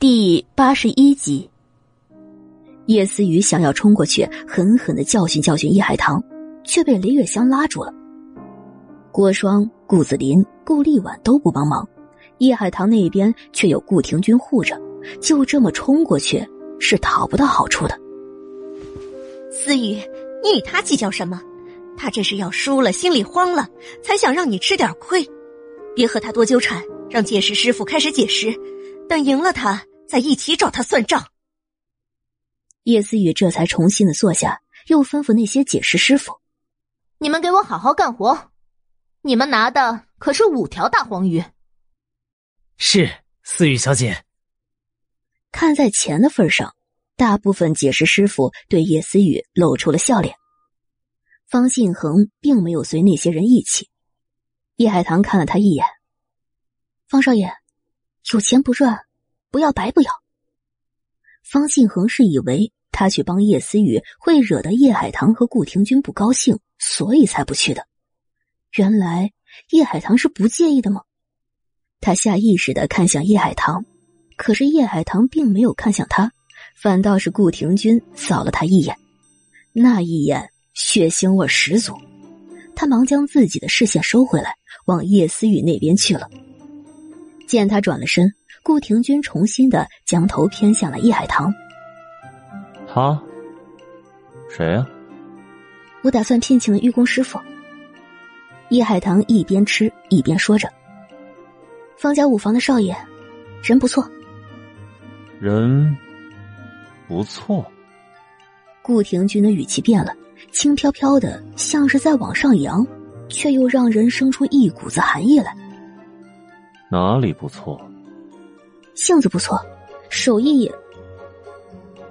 第八十一集，叶思雨想要冲过去狠狠的教训教训叶海棠，却被林月香拉住了。郭双、顾子林、顾立婉都不帮忙，叶海棠那边却有顾廷钧护着，就这么冲过去是讨不到好处的。思雨，你与他计较什么？他这是要输了，心里慌了，才想让你吃点亏。别和他多纠缠，让解石师傅开始解释，等赢了他。在一起找他算账。叶思雨这才重新的坐下，又吩咐那些解释师傅：“你们给我好好干活，你们拿的可是五条大黄鱼。”是思雨小姐。看在钱的份上，大部分解释师傅对叶思雨露出了笑脸。方信恒并没有随那些人一起。叶海棠看了他一眼：“方少爷，有钱不赚。”不要白不要。方信恒是以为他去帮叶思雨会惹得叶海棠和顾廷钧不高兴，所以才不去的。原来叶海棠是不介意的吗？他下意识的看向叶海棠，可是叶海棠并没有看向他，反倒是顾廷钧扫了他一眼，那一眼血腥味十足。他忙将自己的视线收回来，往叶思雨那边去了。见他转了身。顾廷钧重新的将头偏向了叶海棠。他，谁呀？我打算聘请的御工师傅。叶海棠一边吃一边说着：“方家五房的少爷，人不错。”人不错。顾廷钧的语气变了，轻飘飘的，像是在往上扬，却又让人生出一股子寒意来。哪里不错？性子不错，手艺也。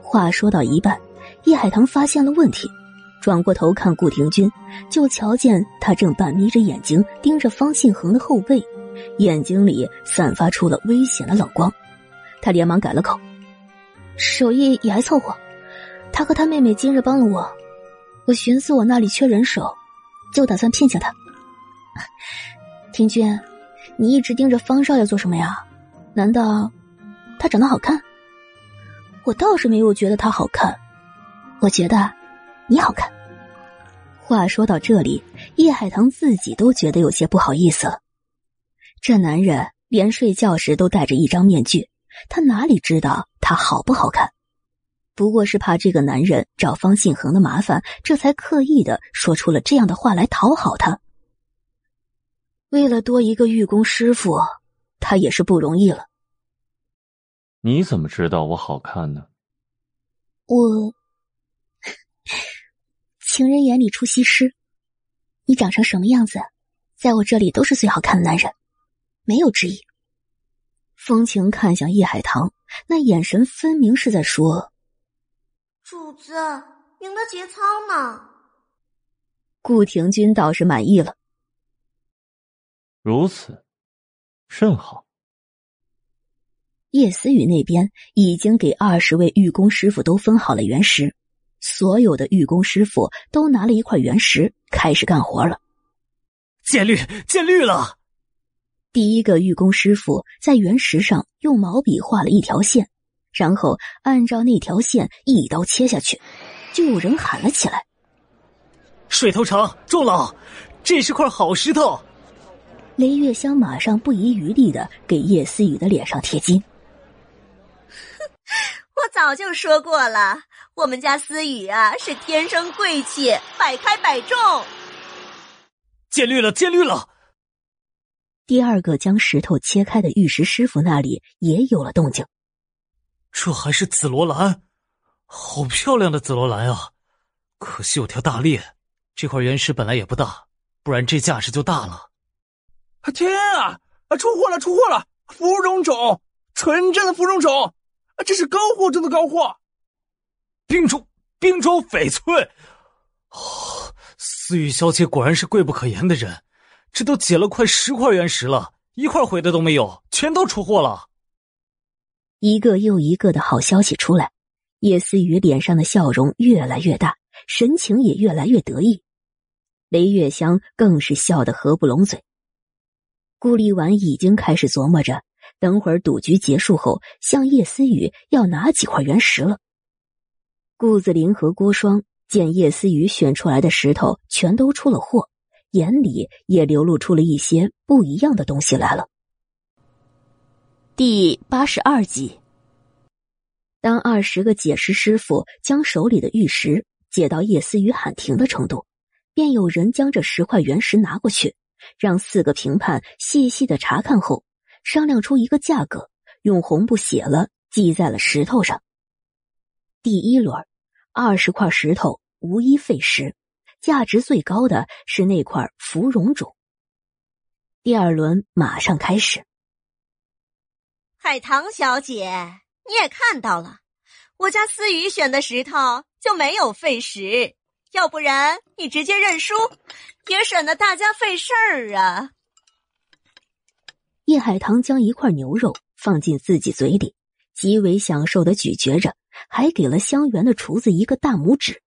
话说到一半，叶海棠发现了问题，转过头看顾廷钧，就瞧见他正半眯着眼睛盯着方信恒的后背，眼睛里散发出了危险的冷光。他连忙改了口：“手艺也还凑合。他和他妹妹今日帮了我，我寻思我那里缺人手，就打算聘请他。廷钧，你一直盯着方少爷做什么呀？难道？”他长得好看，我倒是没有觉得他好看，我觉得你好看。话说到这里，叶海棠自己都觉得有些不好意思了。这男人连睡觉时都戴着一张面具，他哪里知道他好不好看？不过是怕这个男人找方信恒的麻烦，这才刻意的说出了这样的话来讨好他。为了多一个御工师傅，他也是不容易了。你怎么知道我好看呢？我情人眼里出西施，你长成什么样子，在我这里都是最好看的男人，没有之一。风情看向叶海棠，那眼神分明是在说：“主子您的节操呢。”顾廷钧倒是满意了。如此，甚好。叶思雨那边已经给二十位玉工师傅都分好了原石，所有的玉工师傅都拿了一块原石开始干活了。见绿，见绿了！第一个玉工师傅在原石上用毛笔画了一条线，然后按照那条线一刀切下去，就有人喊了起来：“水头城钟老，这是块好石头！”雷月香马上不遗余力的给叶思雨的脸上贴金。我早就说过了，我们家思雨啊是天生贵气，百开百中。见绿了，见绿了！第二个将石头切开的玉石师傅那里也有了动静。这还是紫罗兰，好漂亮的紫罗兰啊！可惜有条大裂，这块原石本来也不大，不然这价值就大了。天啊！出货了，出货了！芙蓉种，纯正的芙蓉这是高货中的高货，冰州冰州翡翠，哦，思雨小姐果然是贵不可言的人，这都解了快十块原石了，一块毁的都没有，全都出货了。一个又一个的好消息出来，叶思雨脸上的笑容越来越大，神情也越来越得意。雷月香更是笑得合不拢嘴。顾立婉已经开始琢磨着。等会儿赌局结束后，向叶思雨要拿几块原石了。顾子林和郭双见叶思雨选出来的石头全都出了货，眼里也流露出了一些不一样的东西来了。第八十二集，当二十个解石师傅将手里的玉石解到叶思雨喊停的程度，便有人将这十块原石拿过去，让四个评判细细的查看后。商量出一个价格，用红布写了，记在了石头上。第一轮，二十块石头无一废石，价值最高的是那块芙蓉种。第二轮马上开始。海棠小姐，你也看到了，我家思雨选的石头就没有废石，要不然你直接认输，也省得大家费事儿啊。叶海棠将一块牛肉放进自己嘴里，极为享受的咀嚼着，还给了香园的厨子一个大拇指。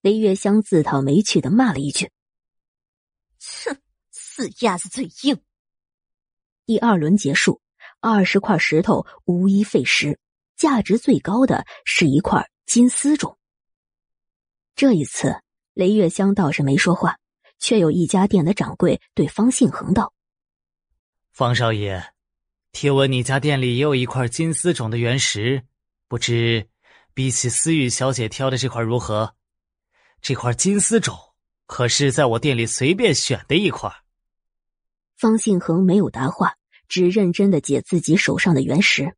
雷月香自讨没趣的骂了一句：“哼，死鸭子嘴硬。”第二轮结束，二十块石头无一废石，价值最高的是一块金丝种。这一次，雷月香倒是没说话，却有一家店的掌柜对方信恒道。方少爷，听闻你家店里也有一块金丝种的原石，不知比起思雨小姐挑的这块如何？这块金丝种可是在我店里随便选的一块。方信恒没有答话，只认真的解自己手上的原石。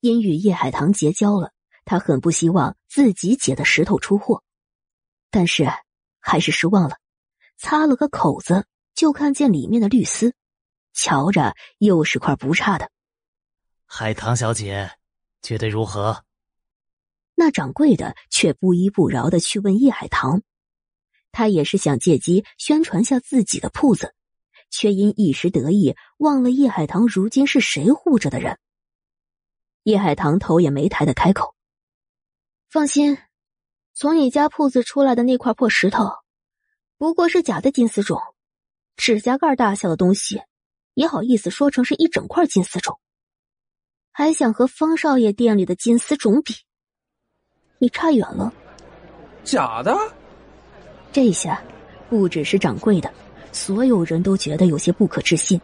因与叶海棠结交了，他很不希望自己解的石头出货，但是还是失望了。擦了个口子，就看见里面的绿丝。瞧着又是块不差的，海棠小姐觉得如何？那掌柜的却不依不饶的去问叶海棠，他也是想借机宣传下自己的铺子，却因一时得意忘了叶海棠如今是谁护着的人。叶海棠头也没抬的开口：“放心，从你家铺子出来的那块破石头，不过是假的金丝种，指甲盖大小的东西。”也好意思说成是一整块金丝种，还想和方少爷店里的金丝种比？你差远了。假的？这下不只是掌柜的，所有人都觉得有些不可置信。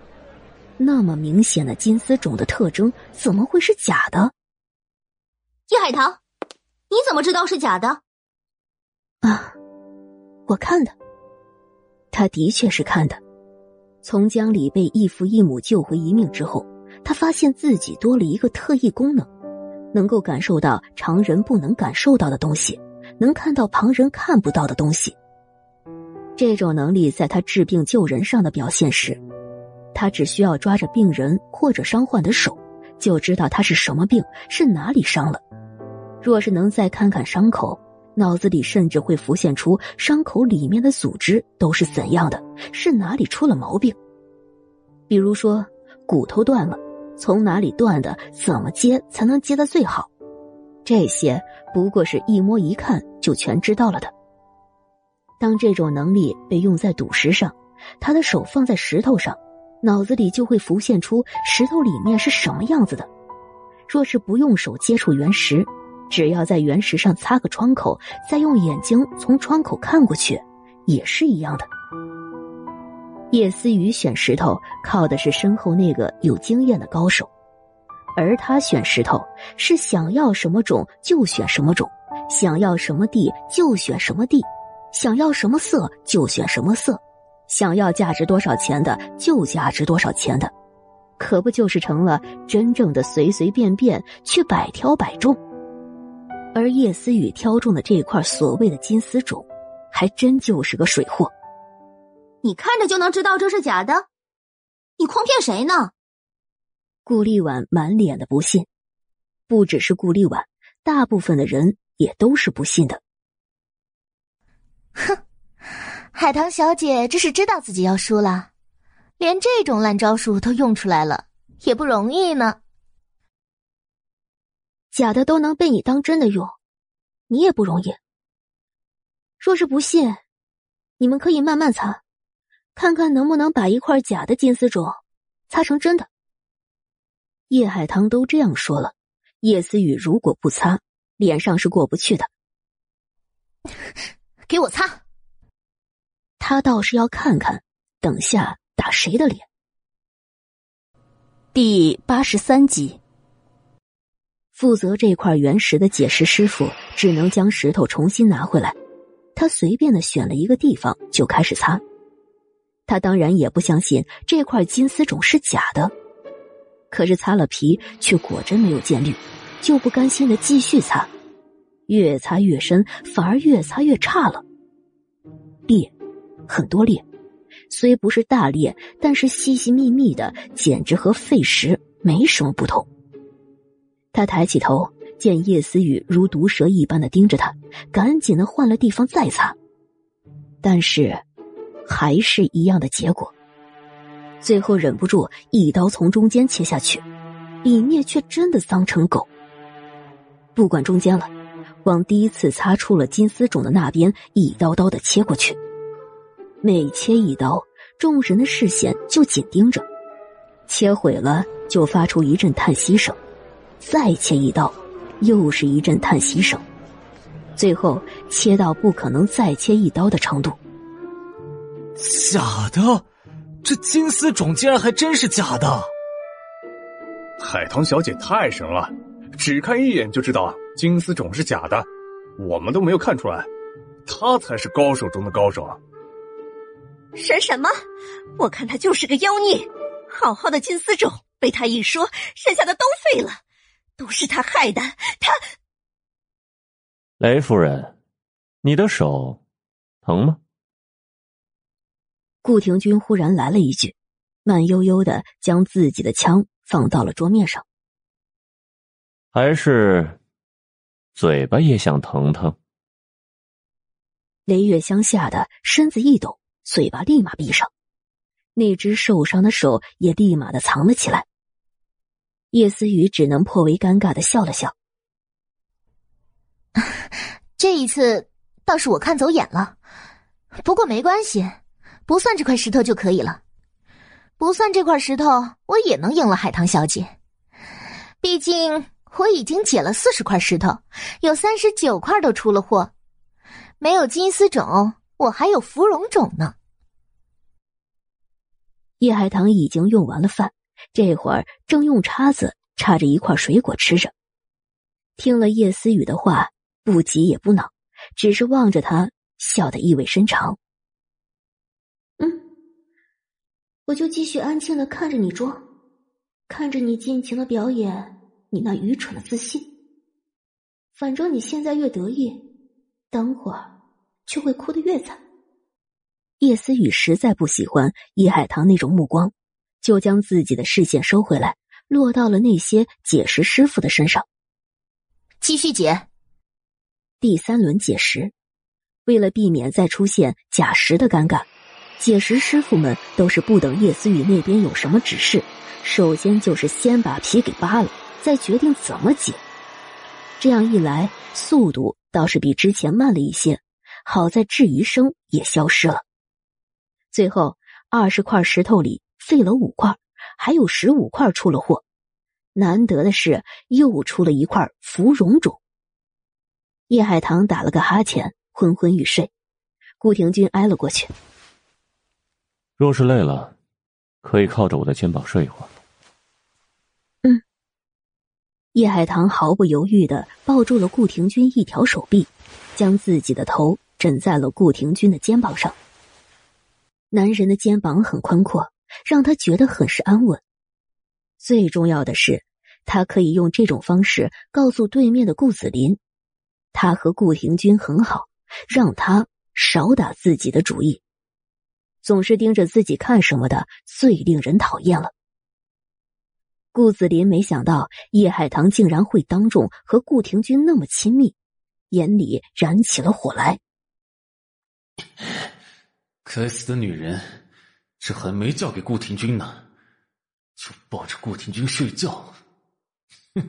那么明显的金丝种的特征，怎么会是假的？叶海棠，你怎么知道是假的？啊，我看的。他的确是看的。从江里被异父异母救回一命之后，他发现自己多了一个特异功能，能够感受到常人不能感受到的东西，能看到旁人看不到的东西。这种能力在他治病救人上的表现时，他只需要抓着病人或者伤患的手，就知道他是什么病，是哪里伤了。若是能再看看伤口。脑子里甚至会浮现出伤口里面的组织都是怎样的，是哪里出了毛病。比如说骨头断了，从哪里断的，怎么接才能接的最好，这些不过是一摸一看就全知道了的。当这种能力被用在赌石上，他的手放在石头上，脑子里就会浮现出石头里面是什么样子的。若是不用手接触原石。只要在原石上擦个窗口，再用眼睛从窗口看过去，也是一样的。叶思雨选石头靠的是身后那个有经验的高手，而他选石头是想要什么种就选什么种，想要什么地就选什么地，想要什么色就选什么色，想要价值多少钱的就价值多少钱的，可不就是成了真正的随随便便却百挑百中。而叶思雨挑中的这块所谓的金丝种，还真就是个水货。你看着就能知道这是假的，你诓骗谁呢？顾立婉满脸的不信，不只是顾立婉，大部分的人也都是不信的。哼，海棠小姐这是知道自己要输了，连这种烂招数都用出来了，也不容易呢。假的都能被你当真的用，你也不容易。若是不信，你们可以慢慢擦，看看能不能把一块假的金丝镯擦成真的。叶海棠都这样说了，叶思雨如果不擦，脸上是过不去的。给我擦！他倒是要看看，等下打谁的脸。第八十三集，负责这块原石的解石师傅只能将石头重新拿回来。他随便的选了一个地方就开始擦。他当然也不相信这块金丝种是假的，可是擦了皮却果真没有见绿，就不甘心的继续擦，越擦越深，反而越擦越差了。裂，很多裂，虽不是大裂，但是细细密密的，简直和废石没什么不同。他抬起头，见叶思雨如毒蛇一般的盯着他，赶紧的换了地方再擦，但是。还是一样的结果，最后忍不住一刀从中间切下去，里面却真的脏成狗。不管中间了，往第一次擦出了金丝种的那边一刀刀的切过去。每切一刀，众人的视线就紧盯着，切毁了就发出一阵叹息声，再切一刀，又是一阵叹息声，最后切到不可能再切一刀的程度。假的，这金丝种竟然还真是假的！海棠小姐太神了，只看一眼就知道金丝种是假的，我们都没有看出来，她才是高手中的高手。神什么？我看他就是个妖孽！好好的金丝种被他一说，剩下的都废了，都是他害的。他，雷夫人，你的手疼吗？顾廷钧忽然来了一句，慢悠悠的将自己的枪放到了桌面上。还是嘴巴也想疼疼。雷月香吓得身子一抖，嘴巴立马闭上，那只受伤的手也立马的藏了起来。叶思雨只能颇为尴尬的笑了笑。这一次倒是我看走眼了，不过没关系。不算这块石头就可以了，不算这块石头，我也能赢了海棠小姐。毕竟我已经解了四十块石头，有三十九块都出了货，没有金丝种，我还有芙蓉种呢。叶海棠已经用完了饭，这会儿正用叉子叉着一块水果吃着。听了叶思雨的话，不急也不恼，只是望着他，笑得意味深长。嗯我就继续安静的看着你装，看着你尽情的表演你那愚蠢的自信。反正你现在越得意，等会儿就会哭得越惨。叶思雨实在不喜欢叶海棠那种目光，就将自己的视线收回来，落到了那些解石师傅的身上。继续解。第三轮解石，为了避免再出现假石的尴尬。解石师傅们都是不等叶思雨那边有什么指示，首先就是先把皮给扒了，再决定怎么解。这样一来，速度倒是比之前慢了一些。好在质疑声也消失了。最后，二十块石头里废了五块，还有十五块出了货。难得的是，又出了一块芙蓉种。叶海棠打了个哈欠，昏昏欲睡。顾廷钧挨了过去。若是累了，可以靠着我的肩膀睡一会儿。嗯。叶海棠毫不犹豫的抱住了顾廷钧一条手臂，将自己的头枕在了顾廷钧的肩膀上。男人的肩膀很宽阔，让他觉得很是安稳。最重要的是，他可以用这种方式告诉对面的顾子林，他和顾廷钧很好，让他少打自己的主意。总是盯着自己看什么的，最令人讨厌了。顾子林没想到叶海棠竟然会当众和顾廷钧那么亲密，眼里燃起了火来。该死的女人，这还没嫁给顾廷君呢，就抱着顾廷君睡觉。哼，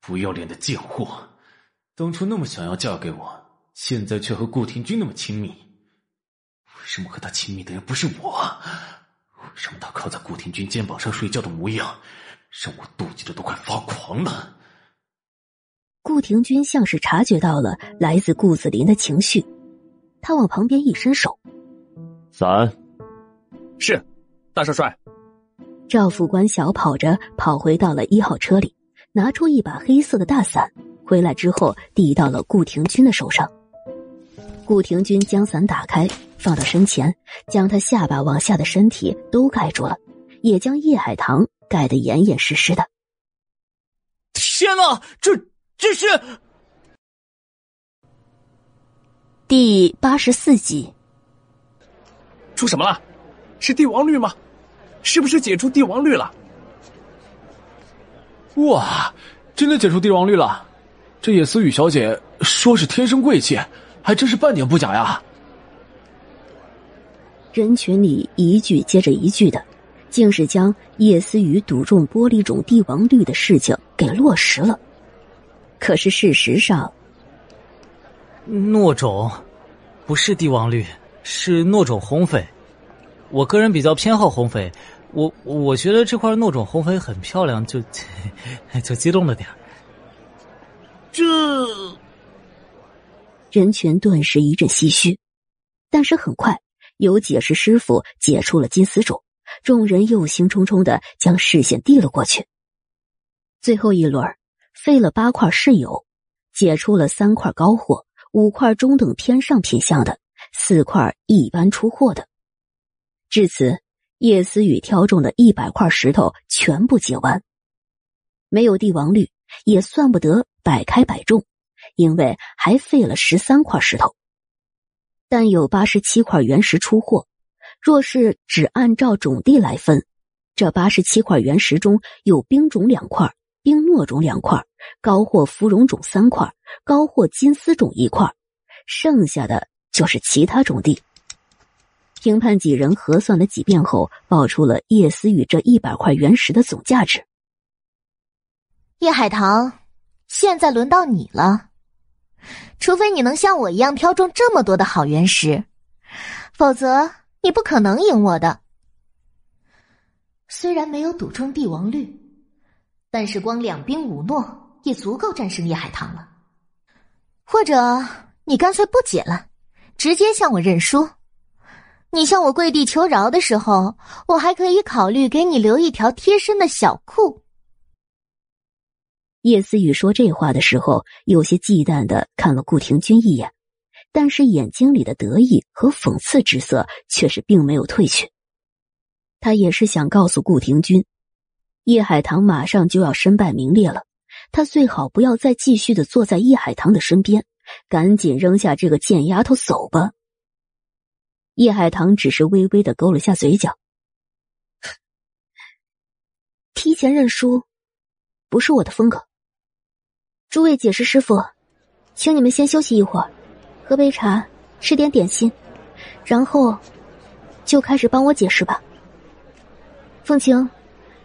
不要脸的贱货！当初那么想要嫁给我，现在却和顾廷君那么亲密。为什么和他亲密的人不是我？为什么他靠在顾廷君肩膀上睡觉的模样，让我妒忌的都快发狂了。顾廷君像是察觉到了来自顾子林的情绪，他往旁边一伸手，伞。是，大少帅。赵副官小跑着跑回到了一号车里，拿出一把黑色的大伞，回来之后递到了顾廷钧的手上。顾廷钧将伞打开，放到身前，将他下巴往下的身体都盖住了，也将叶海棠盖得严严实实的。天哪，这这是第八十四集。出什么了？是帝王绿吗？是不是解除帝王绿了？哇，真的解除帝王绿了！这叶思雨小姐说是天生贵气，还真是半点不假呀。人群里一句接着一句的，竟是将叶思雨赌中玻璃种帝王绿的事情给落实了。可是事实上，糯种不是帝王绿，是糯种红翡。我个人比较偏好红翡，我我觉得这块糯种红翡很漂亮，就 就激动了点这人群顿时一阵唏嘘，但是很快有解释师傅解出了金丝种，众人又兴冲冲的将视线递了过去。最后一轮废了八块室友，解出了三块高货，五块中等偏上品相的，四块一般出货的。至此，叶思雨挑中的一百块石头全部解完，没有帝王绿，也算不得百开百中，因为还废了十三块石头。但有八十七块原石出货，若是只按照种地来分，这八十七块原石中有冰种两块，冰糯种两块，高货芙蓉种三块，高货金丝种一块，剩下的就是其他种地。评判几人核算了几遍后，报出了叶思雨这一百块原石的总价值。叶海棠，现在轮到你了。除非你能像我一样挑中这么多的好原石，否则你不可能赢我的。虽然没有赌中帝王绿，但是光两兵五诺也足够战胜叶海棠了。或者你干脆不解了，直接向我认输。你向我跪地求饶的时候，我还可以考虑给你留一条贴身的小裤。叶思雨说这话的时候，有些忌惮的看了顾廷钧一眼，但是眼睛里的得意和讽刺之色却是并没有褪去。他也是想告诉顾廷钧，叶海棠马上就要身败名裂了，他最好不要再继续的坐在叶海棠的身边，赶紧扔下这个贱丫头走吧。叶海棠只是微微的勾了下嘴角，提前认输，不是我的风格。诸位解释师傅，请你们先休息一会儿，喝杯茶，吃点点心，然后就开始帮我解释吧。凤晴，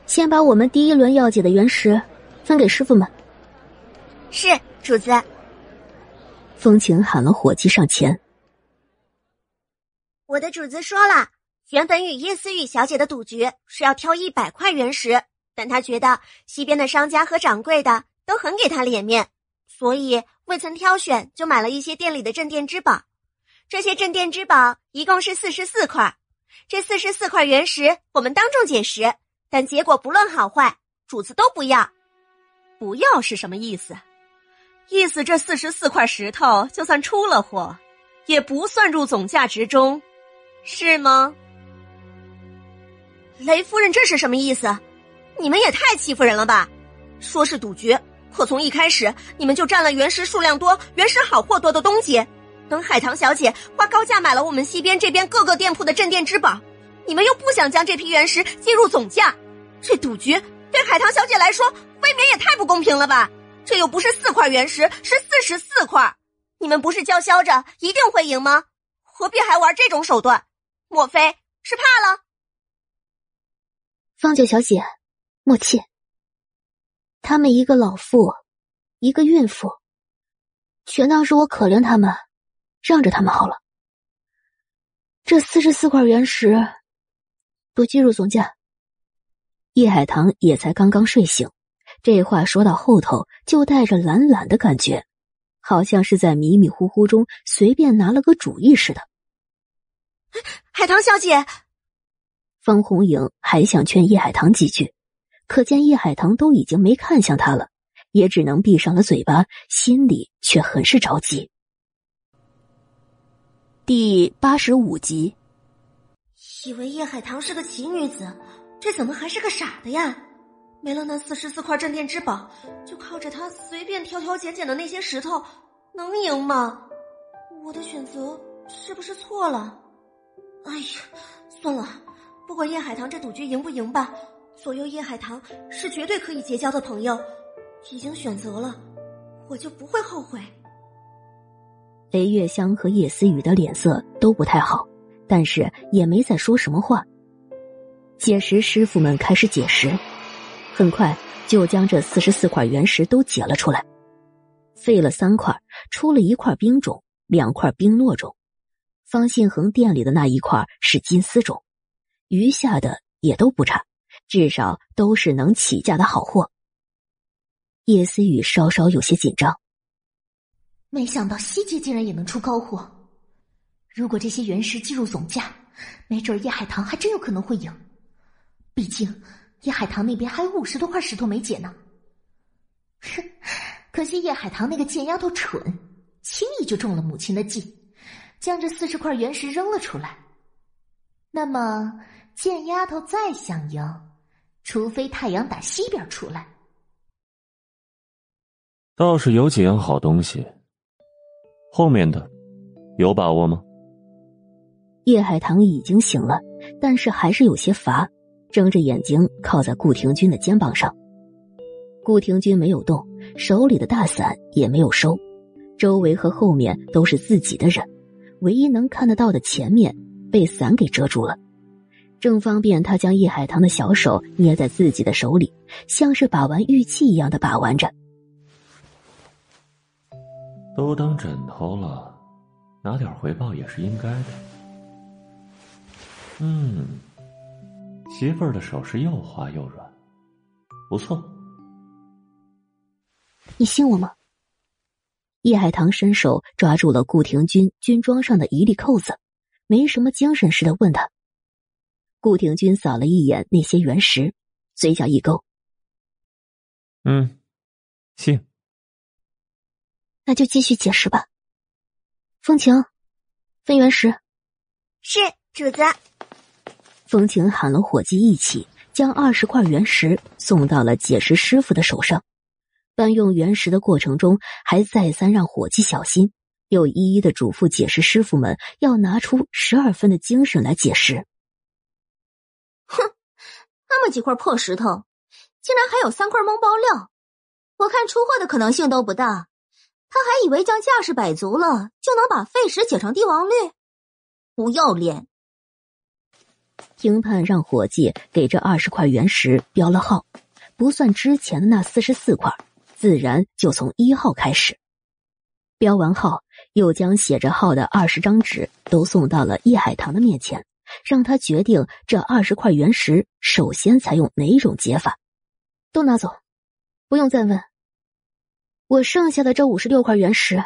先把我们第一轮要解的原石分给师傅们。是主子。风晴喊了伙计上前。我的主子说了，原本与叶思雨小姐的赌局是要挑一百块原石，但他觉得西边的商家和掌柜的都很给他脸面，所以未曾挑选就买了一些店里的镇店之宝。这些镇店之宝一共是四十四块，这四十四块原石我们当众捡拾，但结果不论好坏，主子都不要。不要是什么意思？意思这四十四块石头就算出了货，也不算入总价值中。是吗，雷夫人？这是什么意思？你们也太欺负人了吧！说是赌局，可从一开始你们就占了原石数量多、原石好货多的东西。等海棠小姐花高价买了我们西边这边各个店铺的镇店之宝，你们又不想将这批原石计入总价，这赌局对海棠小姐来说未免也太不公平了吧？这又不是四块原石，是四十四块，你们不是叫嚣着一定会赢吗？何必还玩这种手段？莫非是怕了？方九小姐，莫气。他们一个老妇，一个孕妇，全当是我可怜他们，让着他们好了。这四十四块原石，不计入总价。叶海棠也才刚刚睡醒，这话说到后头就带着懒懒的感觉，好像是在迷迷糊糊中随便拿了个主意似的。海棠小姐，方红影还想劝叶海棠几句，可见叶海棠都已经没看向他了，也只能闭上了嘴巴，心里却很是着急。第八十五集，以为叶海棠是个奇女子。这怎么还是个傻的呀？没了那四十四块镇店之宝，就靠着他随便挑挑拣拣的那些石头，能赢吗？我的选择是不是错了？哎呀，算了，不管叶海棠这赌局赢不赢吧，左右叶海棠是绝对可以结交的朋友。已经选择了，我就不会后悔。雷月香和叶思雨的脸色都不太好，但是也没再说什么话。解石师傅们开始解石，很快就将这四十四块原石都解了出来。废了三块，出了一块冰种，两块冰糯种。方信恒店里的那一块是金丝种，余下的也都不差，至少都是能起价的好货。叶思雨稍稍有些紧张，没想到西街竟然也能出高货。如果这些原石计入总价，没准叶海棠还真有可能会赢。毕竟，叶海棠那边还有五十多块石头没解呢。哼，可惜叶海棠那个贱丫头蠢，轻易就中了母亲的计，将这四十块原石扔了出来。那么，贱丫头再想赢，除非太阳打西边出来。倒是有几样好东西，后面的有把握吗？叶海棠已经醒了，但是还是有些乏。睁着眼睛靠在顾廷钧的肩膀上，顾廷钧没有动，手里的大伞也没有收，周围和后面都是自己的人，唯一能看得到的前面被伞给遮住了，正方便他将叶海棠的小手捏在自己的手里，像是把玩玉器一样的把玩着。都当枕头了，拿点回报也是应该的。嗯。媳妇儿的手是又滑又软，不错。你信我吗？叶海棠伸手抓住了顾廷钧军装上的一粒扣子，没什么精神似的问他。顾廷钧扫了一眼那些原石，嘴角一勾：“嗯，信。那就继续解释吧。”风情，分原石。是主子。风情喊了伙计一起，将二十块原石送到了解石师傅的手上。搬运原石的过程中，还再三让伙计小心，又一一的嘱咐解释师傅们要拿出十二分的精神来解石。哼，那么几块破石头，竟然还有三块蒙包料，我看出货的可能性都不大。他还以为将架势摆足了，就能把废石解成帝王绿，不要脸！评判让伙计给这二十块原石标了号，不算之前的那四十四块，自然就从一号开始。标完号，又将写着号的二十张纸都送到了叶海棠的面前，让他决定这二十块原石首先采用哪种解法。都拿走，不用再问。我剩下的这五十六块原石，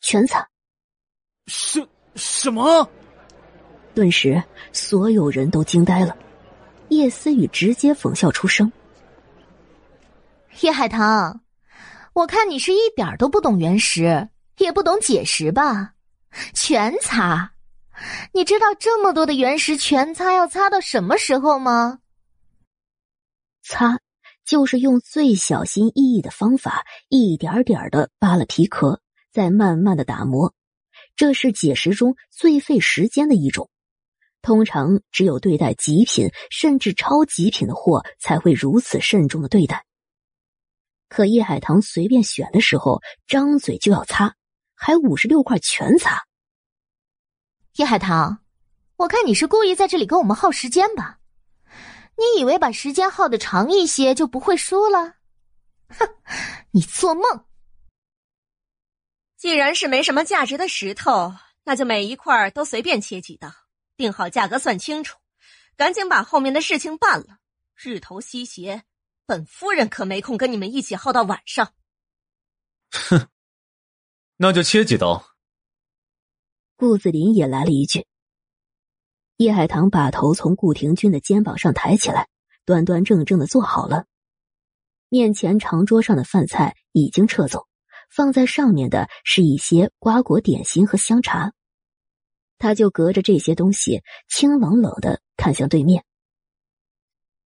全擦。什什么？顿时，所有人都惊呆了。叶思雨直接讽笑出声：“叶海棠，我看你是一点都不懂原石，也不懂解石吧？全擦！你知道这么多的原石全擦要擦到什么时候吗？擦，就是用最小心翼翼的方法，一点点的扒了皮壳，再慢慢的打磨。这是解石中最费时间的一种。”通常只有对待极品甚至超极品的货才会如此慎重的对待。可叶海棠随便选的时候，张嘴就要擦，还五十六块全擦。叶海棠，我看你是故意在这里跟我们耗时间吧？你以为把时间耗的长一些就不会输了？哼，你做梦！既然是没什么价值的石头，那就每一块都随便切几刀。定好价格，算清楚，赶紧把后面的事情办了。日头西斜，本夫人可没空跟你们一起耗到晚上。哼，那就切几刀。顾子林也来了一句。叶海棠把头从顾廷钧的肩膀上抬起来，端端正正的坐好了。面前长桌上的饭菜已经撤走，放在上面的是一些瓜果点心和香茶。他就隔着这些东西，清冷冷的看向对面。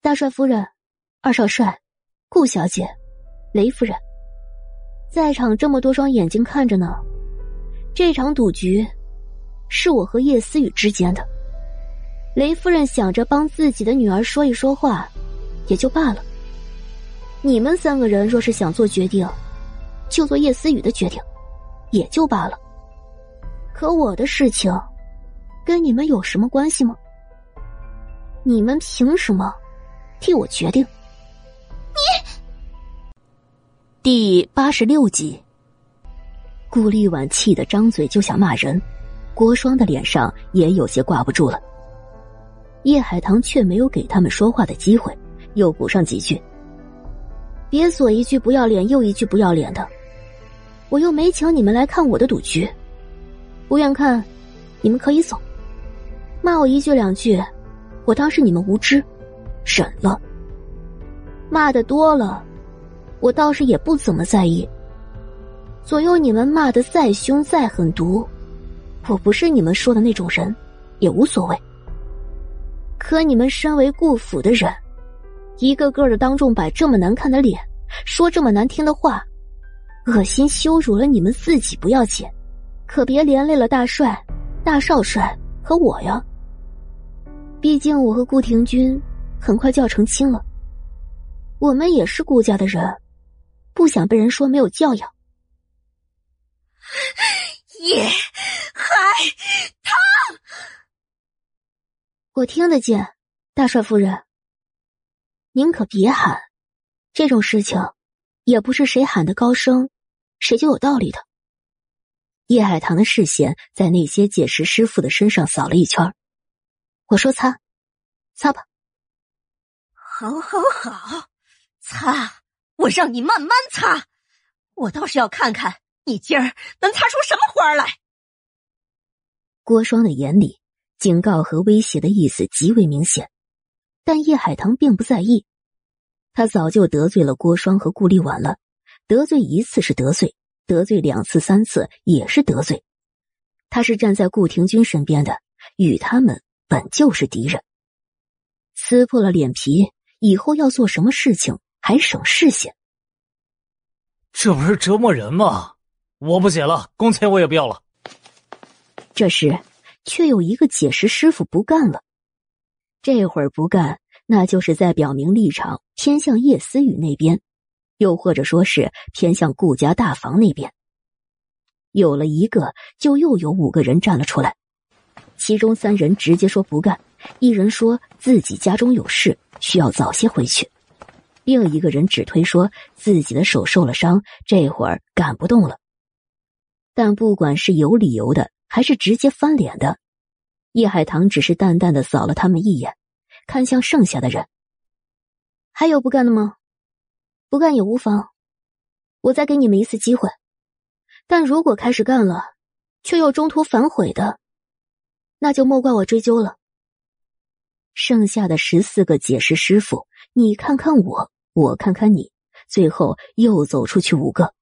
大帅夫人、二少帅、顾小姐、雷夫人，在场这么多双眼睛看着呢。这场赌局是我和叶思雨之间的。雷夫人想着帮自己的女儿说一说话，也就罢了。你们三个人若是想做决定，就做叶思雨的决定，也就罢了。可我的事情。跟你们有什么关系吗？你们凭什么替我决定？第八十六集，顾立婉气得张嘴就想骂人，郭双的脸上也有些挂不住了。叶海棠却没有给他们说话的机会，又补上几句：“别左一句不要脸，右一句不要脸的，我又没请你们来看我的赌局，不愿看，你们可以走。”骂我一句两句，我当是你们无知，忍了。骂的多了，我倒是也不怎么在意。左右你们骂的再凶再狠毒，我不是你们说的那种人，也无所谓。可你们身为顾府的人，一个个的当众摆这么难看的脸，说这么难听的话，恶心羞辱了你们自己不要紧，可别连累了大帅、大少帅和我呀。毕竟我和顾廷钧很快就要成亲了，我们也是顾家的人，不想被人说没有教养。叶海棠，我听得见，大帅夫人，您可别喊，这种事情也不是谁喊的高声，谁就有道理的。叶海棠的视线在那些解石师傅的身上扫了一圈。我说擦，擦吧。好，好，好，擦！我让你慢慢擦，我倒是要看看你今儿能擦出什么花来。郭双的眼里，警告和威胁的意思极为明显，但叶海棠并不在意。他早就得罪了郭双和顾立婉了，得罪一次是得罪，得罪两次、三次也是得罪。他是站在顾廷钧身边的，与他们。本就是敌人，撕破了脸皮，以后要做什么事情还省事些。这不是折磨人吗？我不解了，工钱我也不要了。这时，却有一个解石师傅不干了。这会儿不干，那就是在表明立场，偏向叶思雨那边，又或者说是偏向顾家大房那边。有了一个，就又有五个人站了出来。其中三人直接说不干，一人说自己家中有事，需要早些回去，另一个人只推说自己的手受了伤，这会儿赶不动了。但不管是有理由的，还是直接翻脸的，叶海棠只是淡淡的扫了他们一眼，看向剩下的人：“还有不干的吗？不干也无妨，我再给你们一次机会。但如果开始干了，却又中途反悔的。”那就莫怪我追究了。剩下的十四个解释师傅，你看看我，我看看你，最后又走出去五个。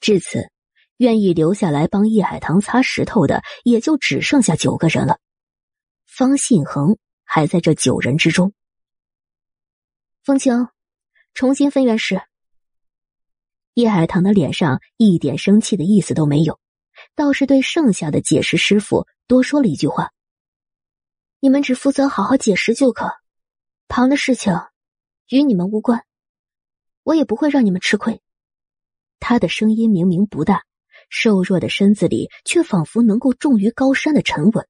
至此，愿意留下来帮叶海棠擦石头的，也就只剩下九个人了。方信恒还在这九人之中。风清，重新分原石。叶海棠的脸上一点生气的意思都没有。倒是对剩下的解释师傅多说了一句话：“你们只负责好好解释就可，旁的事情与你们无关，我也不会让你们吃亏。”他的声音明明不大，瘦弱的身子里却仿佛能够重于高山的沉稳，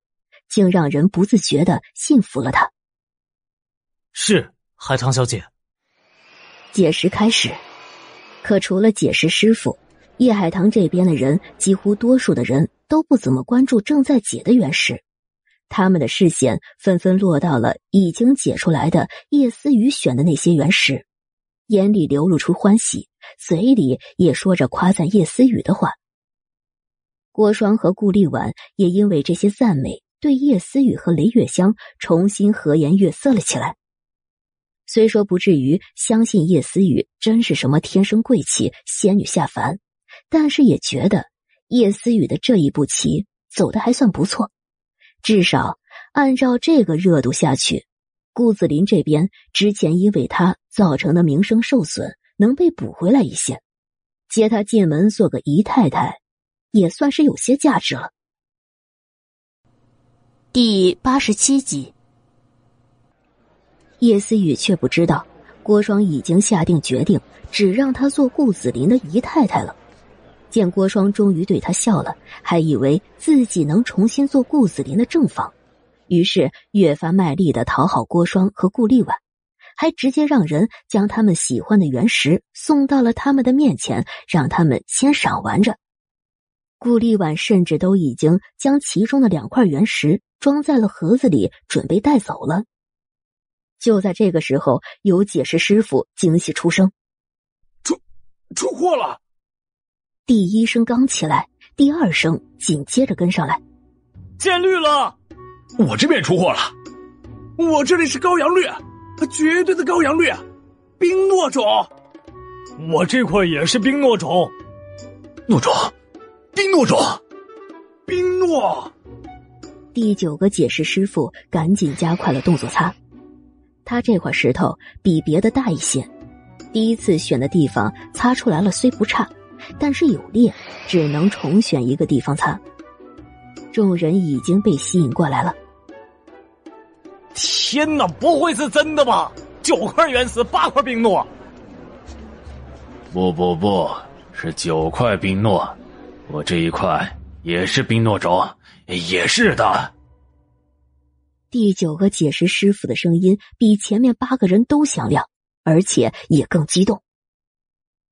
竟让人不自觉的信服了他。是海棠小姐。解释开始，可除了解释师傅。叶海棠这边的人，几乎多数的人都不怎么关注正在解的原石，他们的视线纷纷落到了已经解出来的叶思雨选的那些原石，眼里流露出欢喜，嘴里也说着夸赞叶思雨的话。郭双和顾丽婉也因为这些赞美，对叶思雨和雷月香重新和颜悦色了起来。虽说不至于相信叶思雨真是什么天生贵气仙女下凡，但是也觉得叶思雨的这一步棋走的还算不错。至少按照这个热度下去，顾子林这边之前因为他造成的名声受损能被补回来一些，接他进门做个姨太太，也算是有些价值了。第八十七集，叶思雨却不知道郭双已经下定决定，只让他做顾子林的姨太太了。见郭双终于对他笑了，还以为自己能重新做顾子林的正房，于是越发卖力的讨好郭双和顾丽婉，还直接让人将他们喜欢的原石送到了他们的面前，让他们先赏玩着。顾丽婉甚至都已经将其中的两块原石装在了盒子里，准备带走了。就在这个时候，有解释师傅惊喜出声：“出出货了！”第一声刚起来，第二声紧接着跟上来，见绿了！我这边出货了，我这里是高阳绿，绝对的高阳绿，冰糯种。我这块也是冰糯种，糯种，冰糯种，冰糯。第九个解释师傅赶紧加快了动作擦，他这块石头比别的大一些，第一次选的地方擦出来了，虽不差。但是有裂，只能重选一个地方擦。众人已经被吸引过来了。天哪，不会是真的吧？九块原石，八块冰诺。不不不，是九块冰诺，我这一块也是冰诺种，也是的。第九个解释师傅的声音比前面八个人都响亮，而且也更激动。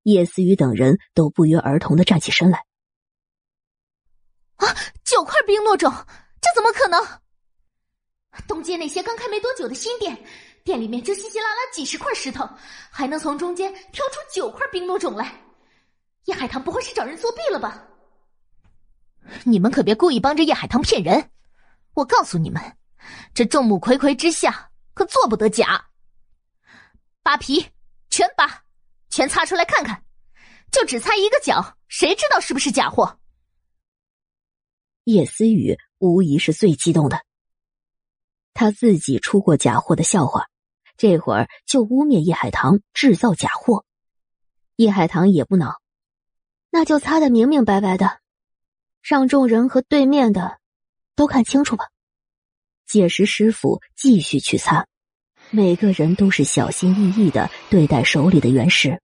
叶思雨等人都不约而同的站起身来。啊，九块冰诺种，这怎么可能？东街那些刚开没多久的新店，店里面就稀稀拉拉几十块石头，还能从中间挑出九块冰诺种来？叶海棠不会是找人作弊了吧？你们可别故意帮着叶海棠骗人！我告诉你们，这众目睽睽之下可做不得假。扒皮，全扒！全擦出来看看，就只擦一个角，谁知道是不是假货？叶思雨无疑是最激动的，他自己出过假货的笑话，这会儿就污蔑叶海棠制造假货。叶海棠也不恼，那就擦的明明白白的，让众人和对面的都看清楚吧。解石师傅继续去擦。每个人都是小心翼翼的对待手里的原石，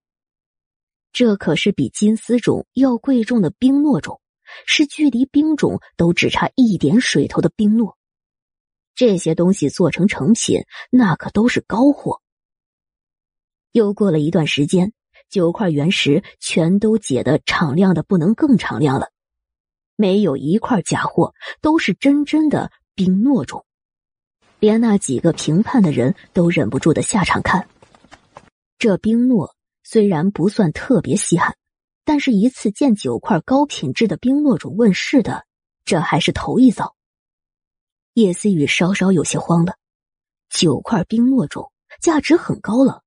这可是比金丝种要贵重的冰诺种，是距离冰种都只差一点水头的冰诺。这些东西做成成品，那可都是高货。又过了一段时间，九块原石全都解得敞亮的不能更敞亮了，没有一块假货，都是真真的冰诺种。连那几个评判的人都忍不住的下场看。这冰诺虽然不算特别稀罕，但是一次见九块高品质的冰诺种问世的，这还是头一遭。叶思雨稍稍有些慌了，九块冰诺种价值很高了，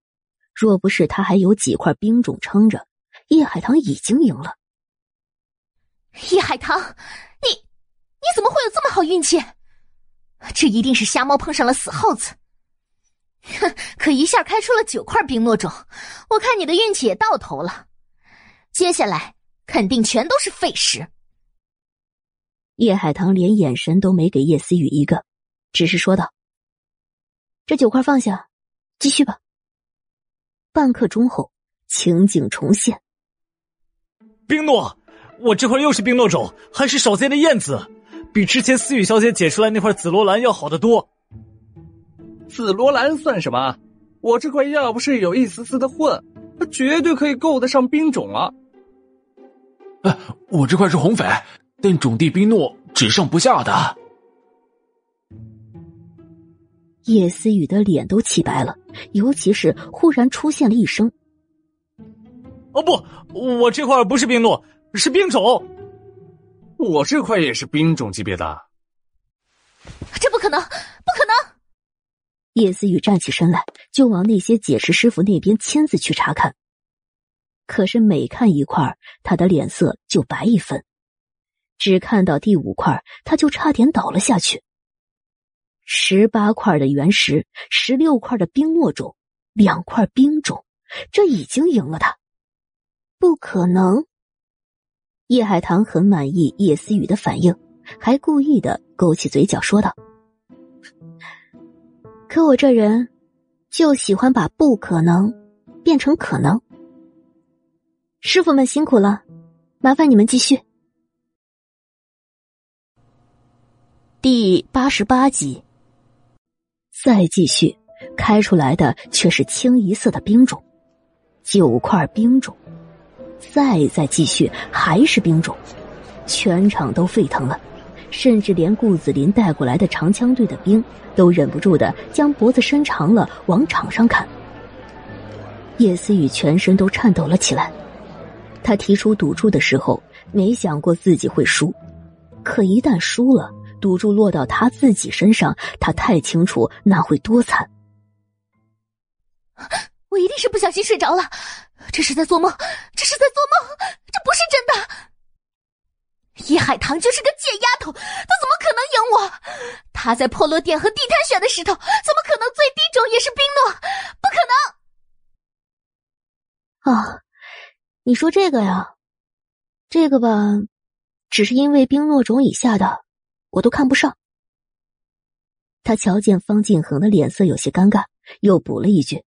若不是他还有几块冰种撑着，叶海棠已经赢了。叶海棠，你你怎么会有这么好运气？这一定是瞎猫碰上了死耗子，哼！可一下开出了九块冰诺种，我看你的运气也到头了。接下来肯定全都是废石。叶海棠连眼神都没给叶思雨一个，只是说道：“这九块放下，继续吧。”半刻钟后，情景重现。冰诺，我这块又是冰诺种，还是少见的燕子。比之前思雨小姐解出来那块紫罗兰要好得多。紫罗兰算什么？我这块要不是有一丝丝的混，那绝对可以够得上冰种了。哎，我这块是红翡，但种地冰诺只上不下的。叶思雨的脸都气白了，尤其是忽然出现了一声：“哦不，我这块不是冰诺，是冰种。我这块也是冰种级别的。这不可能，不可能！”叶思雨站起身来，就往那些解释师傅那边亲自去查看。可是每看一块，他的脸色就白一分。只看到第五块，他就差点倒了下去。十八块的原石，十六块的冰糯种，两块冰种，这已经赢了他。不可能！叶海棠很满意叶思雨的反应，还故意的勾起嘴角说道：“可我这人，就喜欢把不可能变成可能。”师傅们辛苦了，麻烦你们继续。第八十八集，再继续，开出来的却是清一色的冰种，九块冰种，再再继续还是冰种，全场都沸腾了，甚至连顾子林带过来的长枪队的兵都忍不住的将脖子伸长了往场上看。叶思雨全身都颤抖了起来。他提出赌注的时候，没想过自己会输，可一旦输了，赌注落到他自己身上，他太清楚那会多惨。我一定是不小心睡着了，这是在做梦，这是在做梦，这不是真的。叶海棠就是个贱丫头，她怎么可能赢我？她在破落殿和地摊选的石头，怎么可能最低种也是冰诺？不可能！啊。你说这个呀，这个吧，只是因为冰诺种以下的，我都看不上。他瞧见方敬恒的脸色有些尴尬，又补了一句：“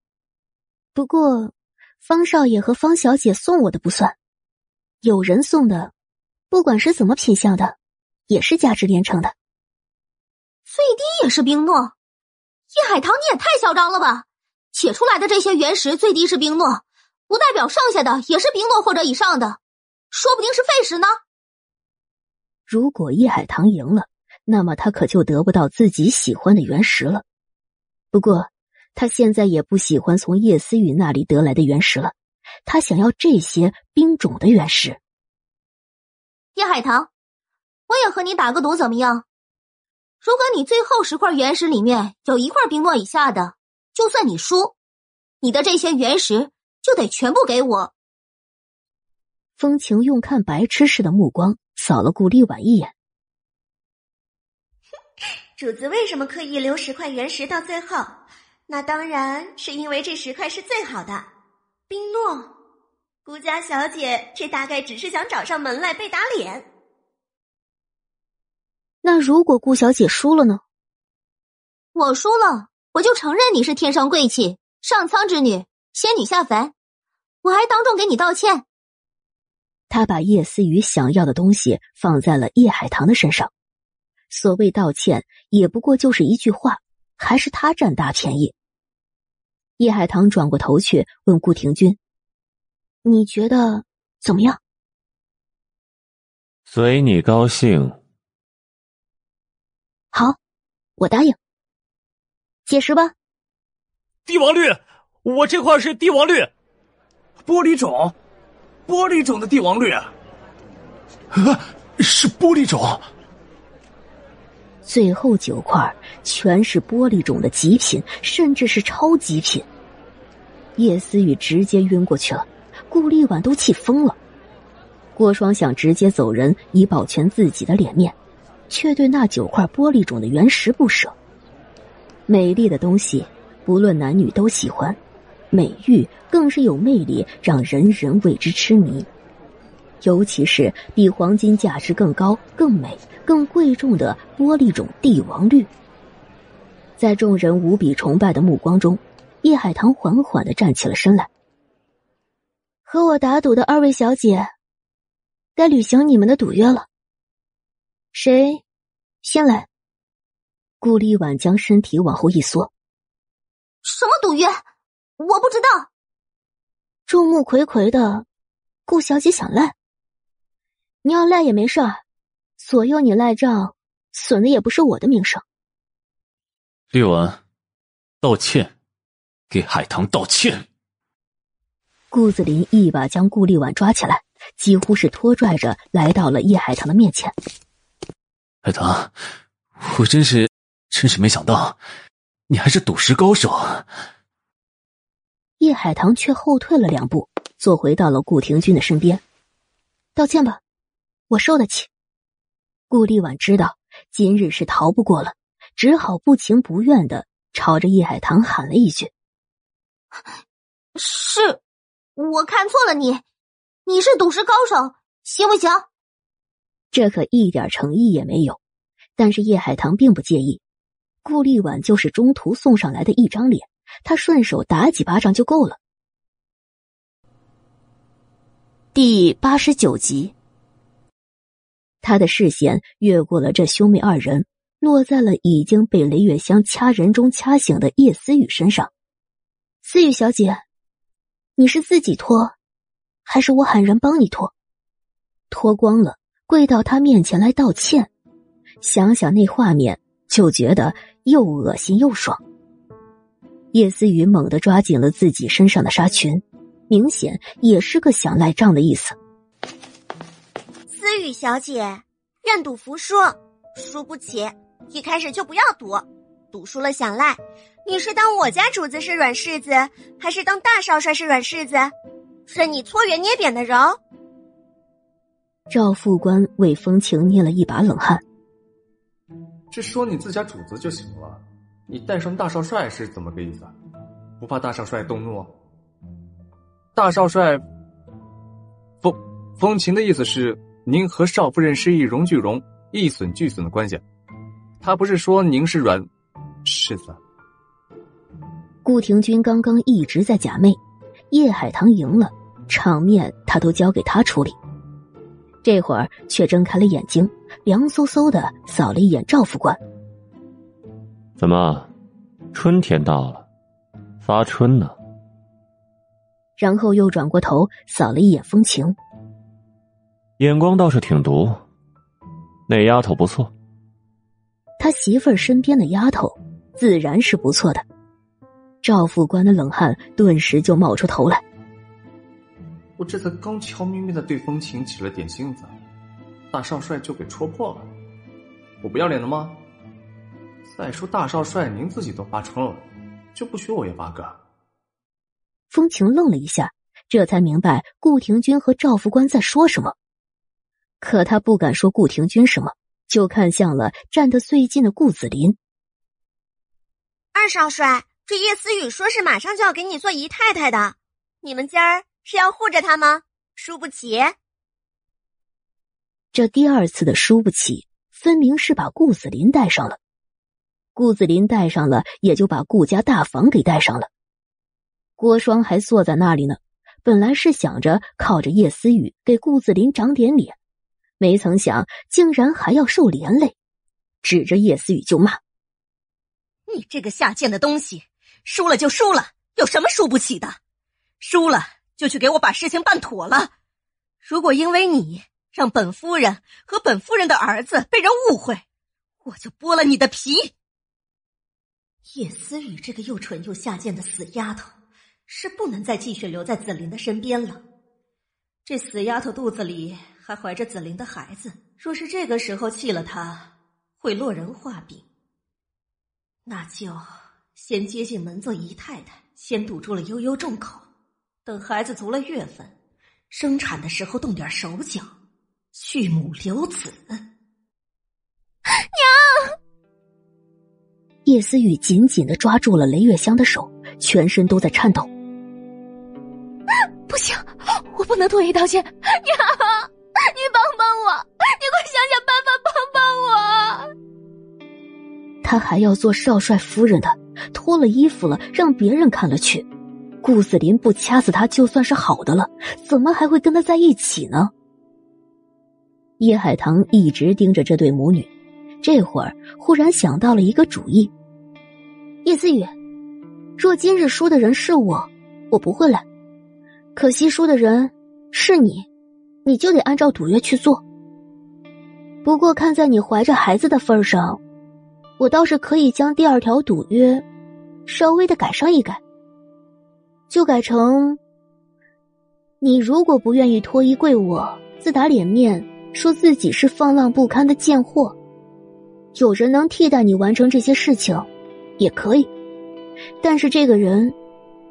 不过，方少爷和方小姐送我的不算，有人送的，不管是怎么品相的，也是价值连城的。最低也是冰诺，叶海棠你也太嚣张了吧！切出来的这些原石最低是冰诺。”不代表剩下的也是冰诺或者以上的，说不定是废石呢。如果叶海棠赢了，那么他可就得不到自己喜欢的原石了。不过他现在也不喜欢从叶思雨那里得来的原石了，他想要这些冰种的原石。叶海棠，我也和你打个赌，怎么样？如果你最后十块原石里面有一块冰诺以下的，就算你输，你的这些原石。就得全部给我。风情用看白痴似的目光扫了顾丽婉一眼。主子为什么刻意留十块原石到最后？那当然是因为这十块是最好的冰诺。顾家小姐这大概只是想找上门来被打脸。那如果顾小姐输了呢？我输了，我就承认你是天生贵气，上苍之女，仙女下凡。我还当众给你道歉。他把叶思雨想要的东西放在了叶海棠的身上，所谓道歉也不过就是一句话，还是他占大便宜。叶海棠转过头去问顾廷君：“你觉得怎么样？”随你高兴。好，我答应。解释吧。帝王绿，我这块是帝王绿。玻璃种，玻璃种的帝王绿啊！是玻璃种。最后九块全是玻璃种的极品，甚至是超极品。叶思雨直接晕过去了，顾丽婉都气疯了。郭双想直接走人以保全自己的脸面，却对那九块玻璃种的原石不舍。美丽的东西，不论男女都喜欢。美玉更是有魅力，让人人为之痴迷。尤其是比黄金价值更高、更美、更贵重的玻璃种帝王绿。在众人无比崇拜的目光中，叶海棠缓缓的站起了身来。和我打赌的二位小姐，该履行你们的赌约了。谁先来？顾立婉将身体往后一缩。什么赌约？我不知道。众目睽睽的，顾小姐想赖，你要赖也没事儿，左右你赖账，损的也不是我的名声。丽文，道歉，给海棠道歉。顾子林一把将顾立婉抓起来，几乎是拖拽着来到了叶海棠的面前。海棠，我真是，真是没想到，你还是赌石高手。叶海棠却后退了两步，坐回到了顾廷钧的身边。道歉吧，我受得起。顾立婉知道今日是逃不过了，只好不情不愿的朝着叶海棠喊了一句：“是。”我看错了你，你是赌石高手，行不行？这可一点诚意也没有。但是叶海棠并不介意，顾立婉就是中途送上来的一张脸，他顺手打几巴掌就够了。第八十九集，他的视线越过了这兄妹二人，落在了已经被雷月香掐人中掐醒的叶思雨身上。思雨小姐。你是自己脱，还是我喊人帮你脱？脱光了，跪到他面前来道歉。想想那画面，就觉得又恶心又爽。叶思雨猛地抓紧了自己身上的纱裙，明显也是个想赖账的意思。思雨小姐，愿赌服输，输不起，一开始就不要赌，赌输了想赖。你是当我家主子是软柿子，还是当大少帅是软柿子？任你搓圆捏扁的揉。赵副官为风情捏了一把冷汗。这说你自家主子就行了，你带上大少帅是怎么个意思？不怕大少帅动怒？大少帅，风风情的意思是您和少夫人是一荣俱荣、一损俱损的关系。他不是说您是软柿子。顾廷钧刚刚一直在假寐，叶海棠赢了，场面他都交给他处理。这会儿却睁开了眼睛，凉飕飕的扫了一眼赵副官。怎么，春天到了，发春呢？然后又转过头扫了一眼风情，眼光倒是挺毒。那丫头不错，他媳妇儿身边的丫头自然是不错的。赵副官的冷汗顿时就冒出头来。我这才刚悄咪咪的对风情起了点性子，大少帅就给戳破了。我不要脸了吗？再说大少帅，您自己都发春了，就不许我也八个？风情愣了一下，这才明白顾廷钧和赵副官在说什么。可他不敢说顾廷钧什么，就看向了站得最近的顾子林。二少帅。这叶思雨说是马上就要给你做姨太太的，你们今儿是要护着她吗？输不起。这第二次的输不起，分明是把顾子林带上了。顾子林带上了，也就把顾家大房给带上了。郭双还坐在那里呢，本来是想着靠着叶思雨给顾子林长点脸，没曾想竟然还要受连累，指着叶思雨就骂：“你这个下贱的东西！”输了就输了，有什么输不起的？输了就去给我把事情办妥了。如果因为你让本夫人和本夫人的儿子被人误会，我就剥了你的皮。叶思雨这个又蠢又下贱的死丫头，是不能再继续留在紫菱的身边了。这死丫头肚子里还怀着紫菱的孩子，若是这个时候弃了她，会落人话柄。那就。先接近门做姨太太，先堵住了悠悠众口，等孩子足了月份，生产的时候动点手脚，去母留子。娘，叶思雨紧紧的抓住了雷月香的手，全身都在颤抖。不行，我不能拖一道歉。娘，你帮帮我，你快想想办法帮帮我。他还要做少帅夫人的。脱了衣服了，让别人看了去。顾子林不掐死他就算是好的了，怎么还会跟他在一起呢？叶海棠一直盯着这对母女，这会儿忽然想到了一个主意。叶思雨，若今日输的人是我，我不会来；可惜输的人是你，你就得按照赌约去做。不过看在你怀着孩子的份上，我倒是可以将第二条赌约。稍微的改上一改，就改成：你如果不愿意脱衣跪我，自打脸面，说自己是放浪不堪的贱货，有人能替代你完成这些事情，也可以，但是这个人，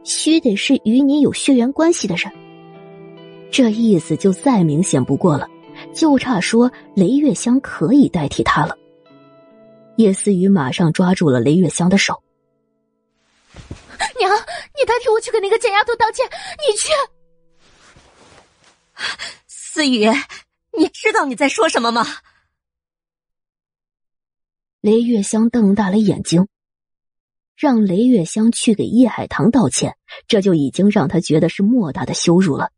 须得是与你有血缘关系的人。这意思就再明显不过了，就差说雷月香可以代替他了。叶思雨马上抓住了雷月香的手。娘，你代替我去给那个贱丫头道歉，你去。思雨，你知道你在说什么吗？雷月香瞪大了眼睛，让雷月香去给叶海棠道歉，这就已经让他觉得是莫大的羞辱了，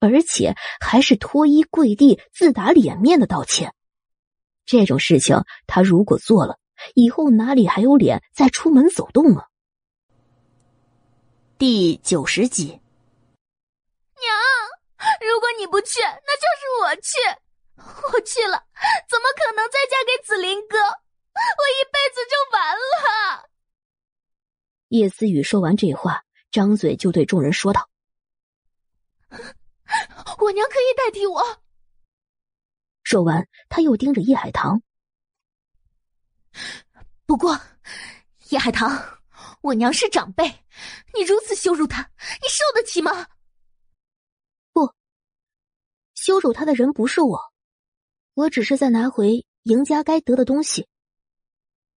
而且还是脱衣跪地、自打脸面的道歉。这种事情，他如果做了，以后哪里还有脸再出门走动啊？第九十集，娘，如果你不去，那就是我去。我去了，怎么可能再嫁给紫林哥？我一辈子就完了。叶思雨说完这话，张嘴就对众人说道：“我娘可以代替我。”说完，他又盯着叶海棠。不过，叶海棠，我娘是长辈，你如此羞辱她，你受得起吗？不，羞辱她的人不是我，我只是在拿回赢家该得的东西。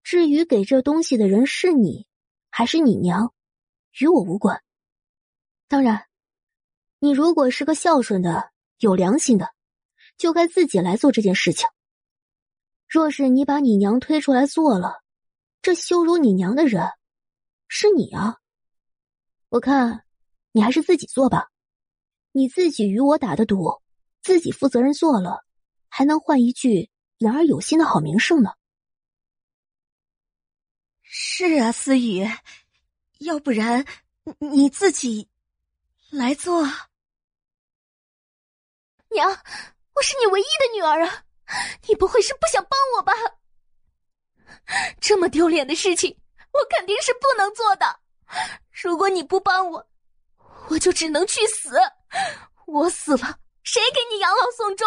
至于给这东西的人是你，还是你娘，与我无关。当然，你如果是个孝顺的、有良心的。就该自己来做这件事情。若是你把你娘推出来做了，这羞辱你娘的人是你啊！我看你还是自己做吧，你自己与我打的赌，自己负责任做了，还能换一句言而有心的好名声呢。是啊，思雨，要不然你自己来做，娘。我是你唯一的女儿啊！你不会是不想帮我吧？这么丢脸的事情，我肯定是不能做的。如果你不帮我，我就只能去死。我死了，谁给你养老送终？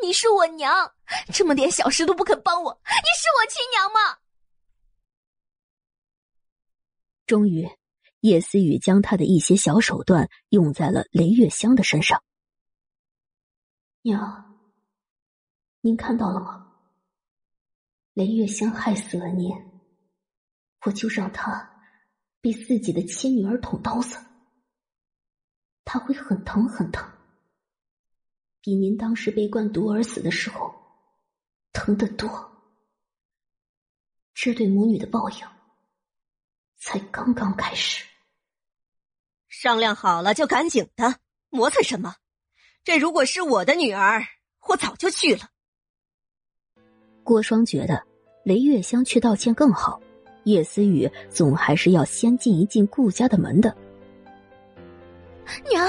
你是我娘，这么点小事都不肯帮我，你是我亲娘吗？终于，叶思雨将他的一些小手段用在了雷月香的身上。娘，您看到了吗？雷月香害死了您，我就让她被自己的亲女儿捅刀子，她会很疼很疼，比您当时被灌毒而死的时候疼得多。这对母女的报应才刚刚开始。商量好了就赶紧的，磨蹭什么？这如果是我的女儿，我早就去了。郭双觉得雷月香去道歉更好，叶思雨总还是要先进一进顾家的门的。娘，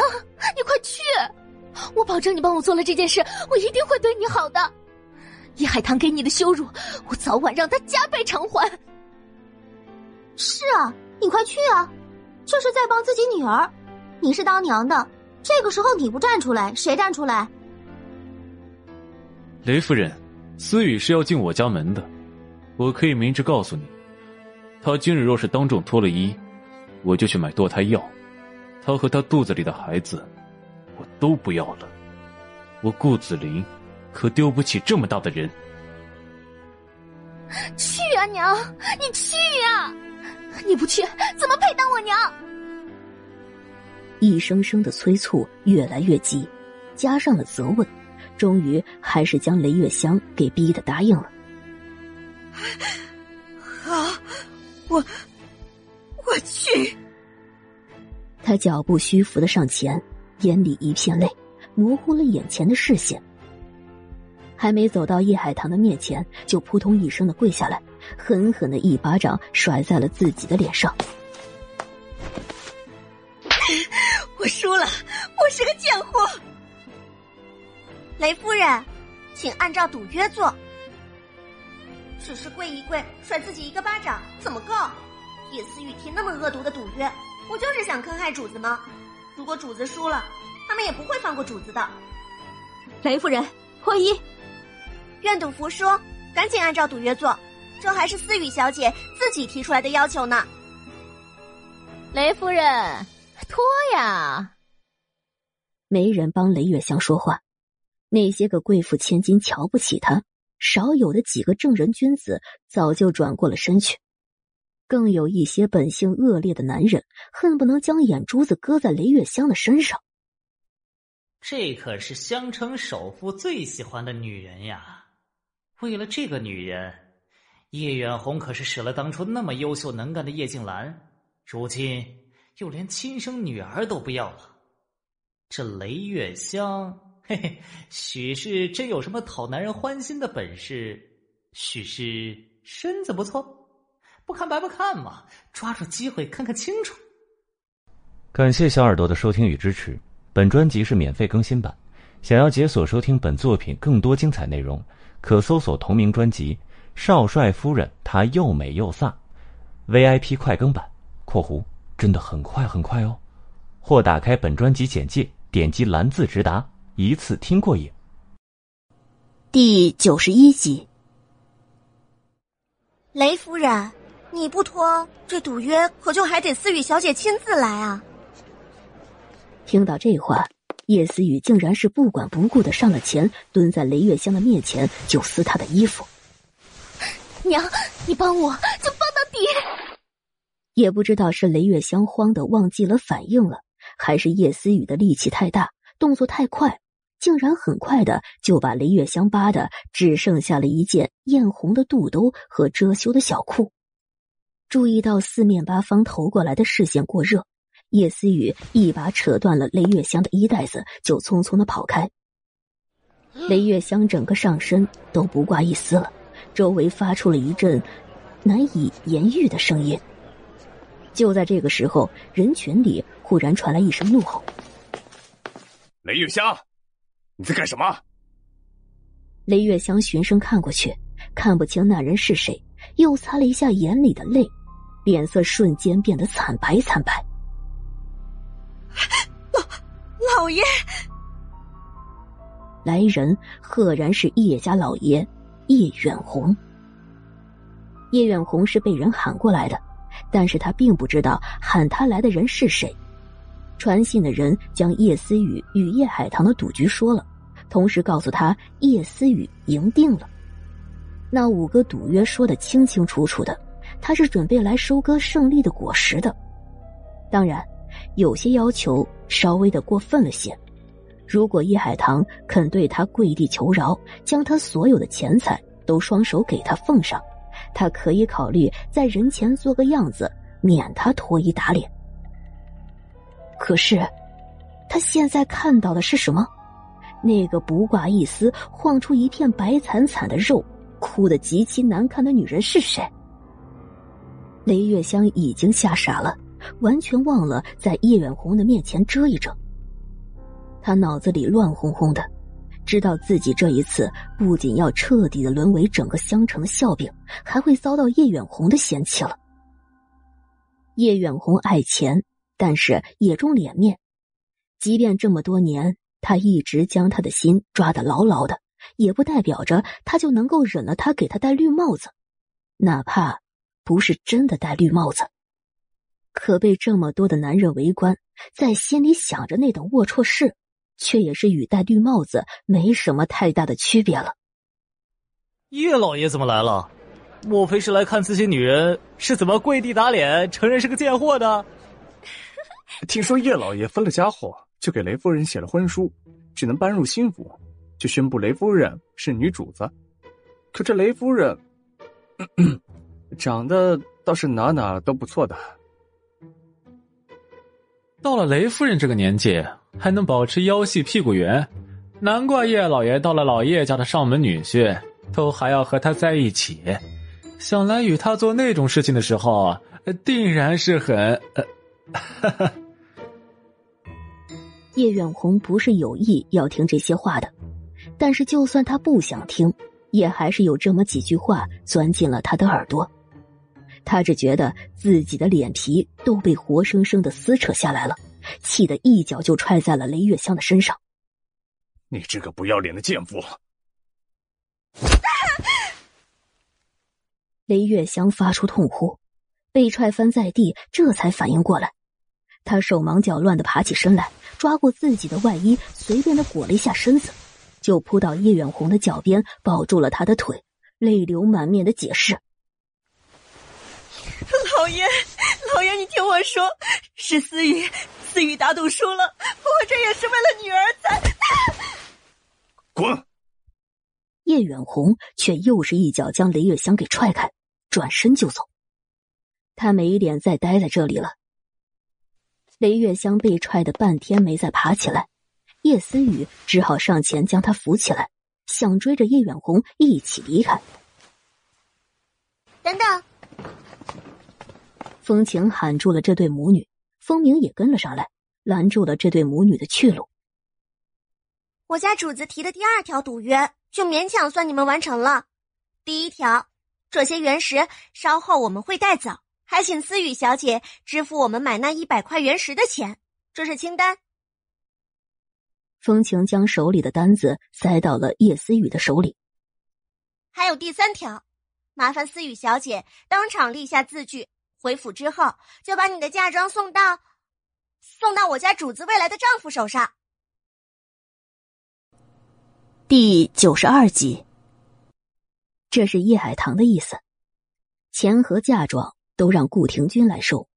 你快去！我保证，你帮我做了这件事，我一定会对你好的。叶海棠给你的羞辱，我早晚让他加倍偿还。是啊，你快去啊！这是在帮自己女儿，你是当娘的。这个时候你不站出来，谁站出来？雷夫人，思雨是要进我家门的，我可以明着告诉你，她今日若是当众脱了衣，我就去买堕胎药，她和她肚子里的孩子，我都不要了。我顾子林可丢不起这么大的人。去啊，娘，你去啊！你不去，怎么配当我娘？一声声的催促越来越急，加上了责问，终于还是将雷月香给逼得答应了。好，我我去。他脚步虚浮的上前，眼里一片泪，模糊了眼前的视线。还没走到叶海棠的面前，就扑通一声的跪下来，狠狠的一巴掌甩在了自己的脸上。我输了，我是个贱货。雷夫人，请按照赌约做。只是跪一跪，甩自己一个巴掌，怎么够？叶思雨提那么恶毒的赌约，不就是想坑害主子吗？如果主子输了，他们也不会放过主子的。雷夫人，会议，愿赌服输，赶紧按照赌约做。这还是思雨小姐自己提出来的要求呢。雷夫人，拖呀！没人帮雷月香说话，那些个贵妇千金瞧不起她，少有的几个正人君子早就转过了身去，更有一些本性恶劣的男人恨不能将眼珠子搁在雷月香的身上。这可是香城首富最喜欢的女人呀！为了这个女人，叶远红可是舍了当初那么优秀能干的叶静兰，如今又连亲生女儿都不要了。这雷月香，嘿嘿，许是真有什么讨男人欢心的本事，许是身子不错，不看白不看嘛！抓住机会看看清楚。感谢小耳朵的收听与支持。本专辑是免费更新版，想要解锁收听本作品更多精彩内容，可搜索同名专辑《少帅夫人》，她又美又飒，VIP 快更版（括弧真的很快很快哦），或打开本专辑简介，点击蓝字直达，一次听过瘾。第九十一集，雷夫人，你不脱，这赌约可就还得思雨小姐亲自来啊！听到这话，叶思雨竟然是不管不顾的上了前，蹲在雷月香的面前就撕她的衣服。娘，你帮我，就帮到底。也不知道是雷月香慌的忘记了反应了，还是叶思雨的力气太大，动作太快，竟然很快的就把雷月香扒的只剩下了一件艳红的肚兜和遮羞的小裤。注意到四面八方投过来的视线过热。叶思雨一把扯断了雷月香的衣带子，就匆匆的跑开。雷月香整个上身都不挂一丝了，周围发出了一阵难以言喻的声音。就在这个时候，人群里忽然传来一声怒吼：“雷月香，你在干什么？”雷月香循声看过去，看不清那人是谁，又擦了一下眼里的泪，脸色瞬间变得惨白惨白。老老爷，来人赫然是叶家老爷叶远红。叶远红是被人喊过来的，但是他并不知道喊他来的人是谁。传信的人将叶思雨与叶海棠的赌局说了，同时告诉他叶思雨赢定了。那五个赌约说的清清楚楚的，他是准备来收割胜利的果实的。当然。有些要求稍微的过分了些，如果叶海棠肯对他跪地求饶，将他所有的钱财都双手给他奉上，他可以考虑在人前做个样子，免他脱衣打脸。可是，他现在看到的是什么？那个不挂一丝、晃出一片白惨惨的肉、哭得极其难看的女人是谁？雷月香已经吓傻了。完全忘了在叶远红的面前遮一遮。他脑子里乱哄哄的，知道自己这一次不仅要彻底的沦为整个香城的笑柄，还会遭到叶远红的嫌弃了。叶远红爱钱，但是也重脸面。即便这么多年，他一直将他的心抓得牢牢的，也不代表着他就能够忍了他给他戴绿帽子，哪怕不是真的戴绿帽子。可被这么多的男人围观，在心里想着那等龌龊事，却也是与戴绿帽子没什么太大的区别了。叶老爷怎么来了？莫非是来看自己女人是怎么跪地打脸，承认是个贱货的？听说叶老爷分了家后，就给雷夫人写了婚书，只能搬入新府，就宣布雷夫人是女主子。可这雷夫人，长得倒是哪哪都不错的。到了雷夫人这个年纪，还能保持腰细屁股圆，难怪叶老爷到了老叶家的上门女婿，都还要和他在一起。想来与他做那种事情的时候，定然是很……呃，哈哈。叶远红不是有意要听这些话的，但是就算他不想听，也还是有这么几句话钻进了他的耳朵。他只觉得自己的脸皮都被活生生的撕扯下来了，气得一脚就踹在了雷月香的身上。你这个不要脸的贱妇！雷月香发出痛呼，被踹翻在地，这才反应过来。他手忙脚乱的爬起身来，抓过自己的外衣，随便的裹了一下身子，就扑到叶远红的脚边，抱住了他的腿，泪流满面的解释：“老爷，老爷，你听我说，是思雨，思雨打赌输了，我这也是为了女儿才……滚！”叶远红却又是一脚将雷月香给踹开。转身就走，他没脸再待在这里了。雷月香被踹的半天没再爬起来，叶思雨只好上前将他扶起来，想追着叶远红一起离开。等等！风情喊住了这对母女，风鸣也跟了上来，拦住了这对母女的去路。我家主子提的第二条赌约，就勉强算你们完成了。第一条。这些原石稍后我们会带走，还请思雨小姐支付我们买那一百块原石的钱。这是清单。风情将手里的单子塞到了叶思雨的手里。还有第三条，麻烦思雨小姐当场立下字据，回府之后就把你的嫁妆送到送到我家主子未来的丈夫手上。第九十二集。这是叶海棠的意思，钱和嫁妆都让顾廷钧来收。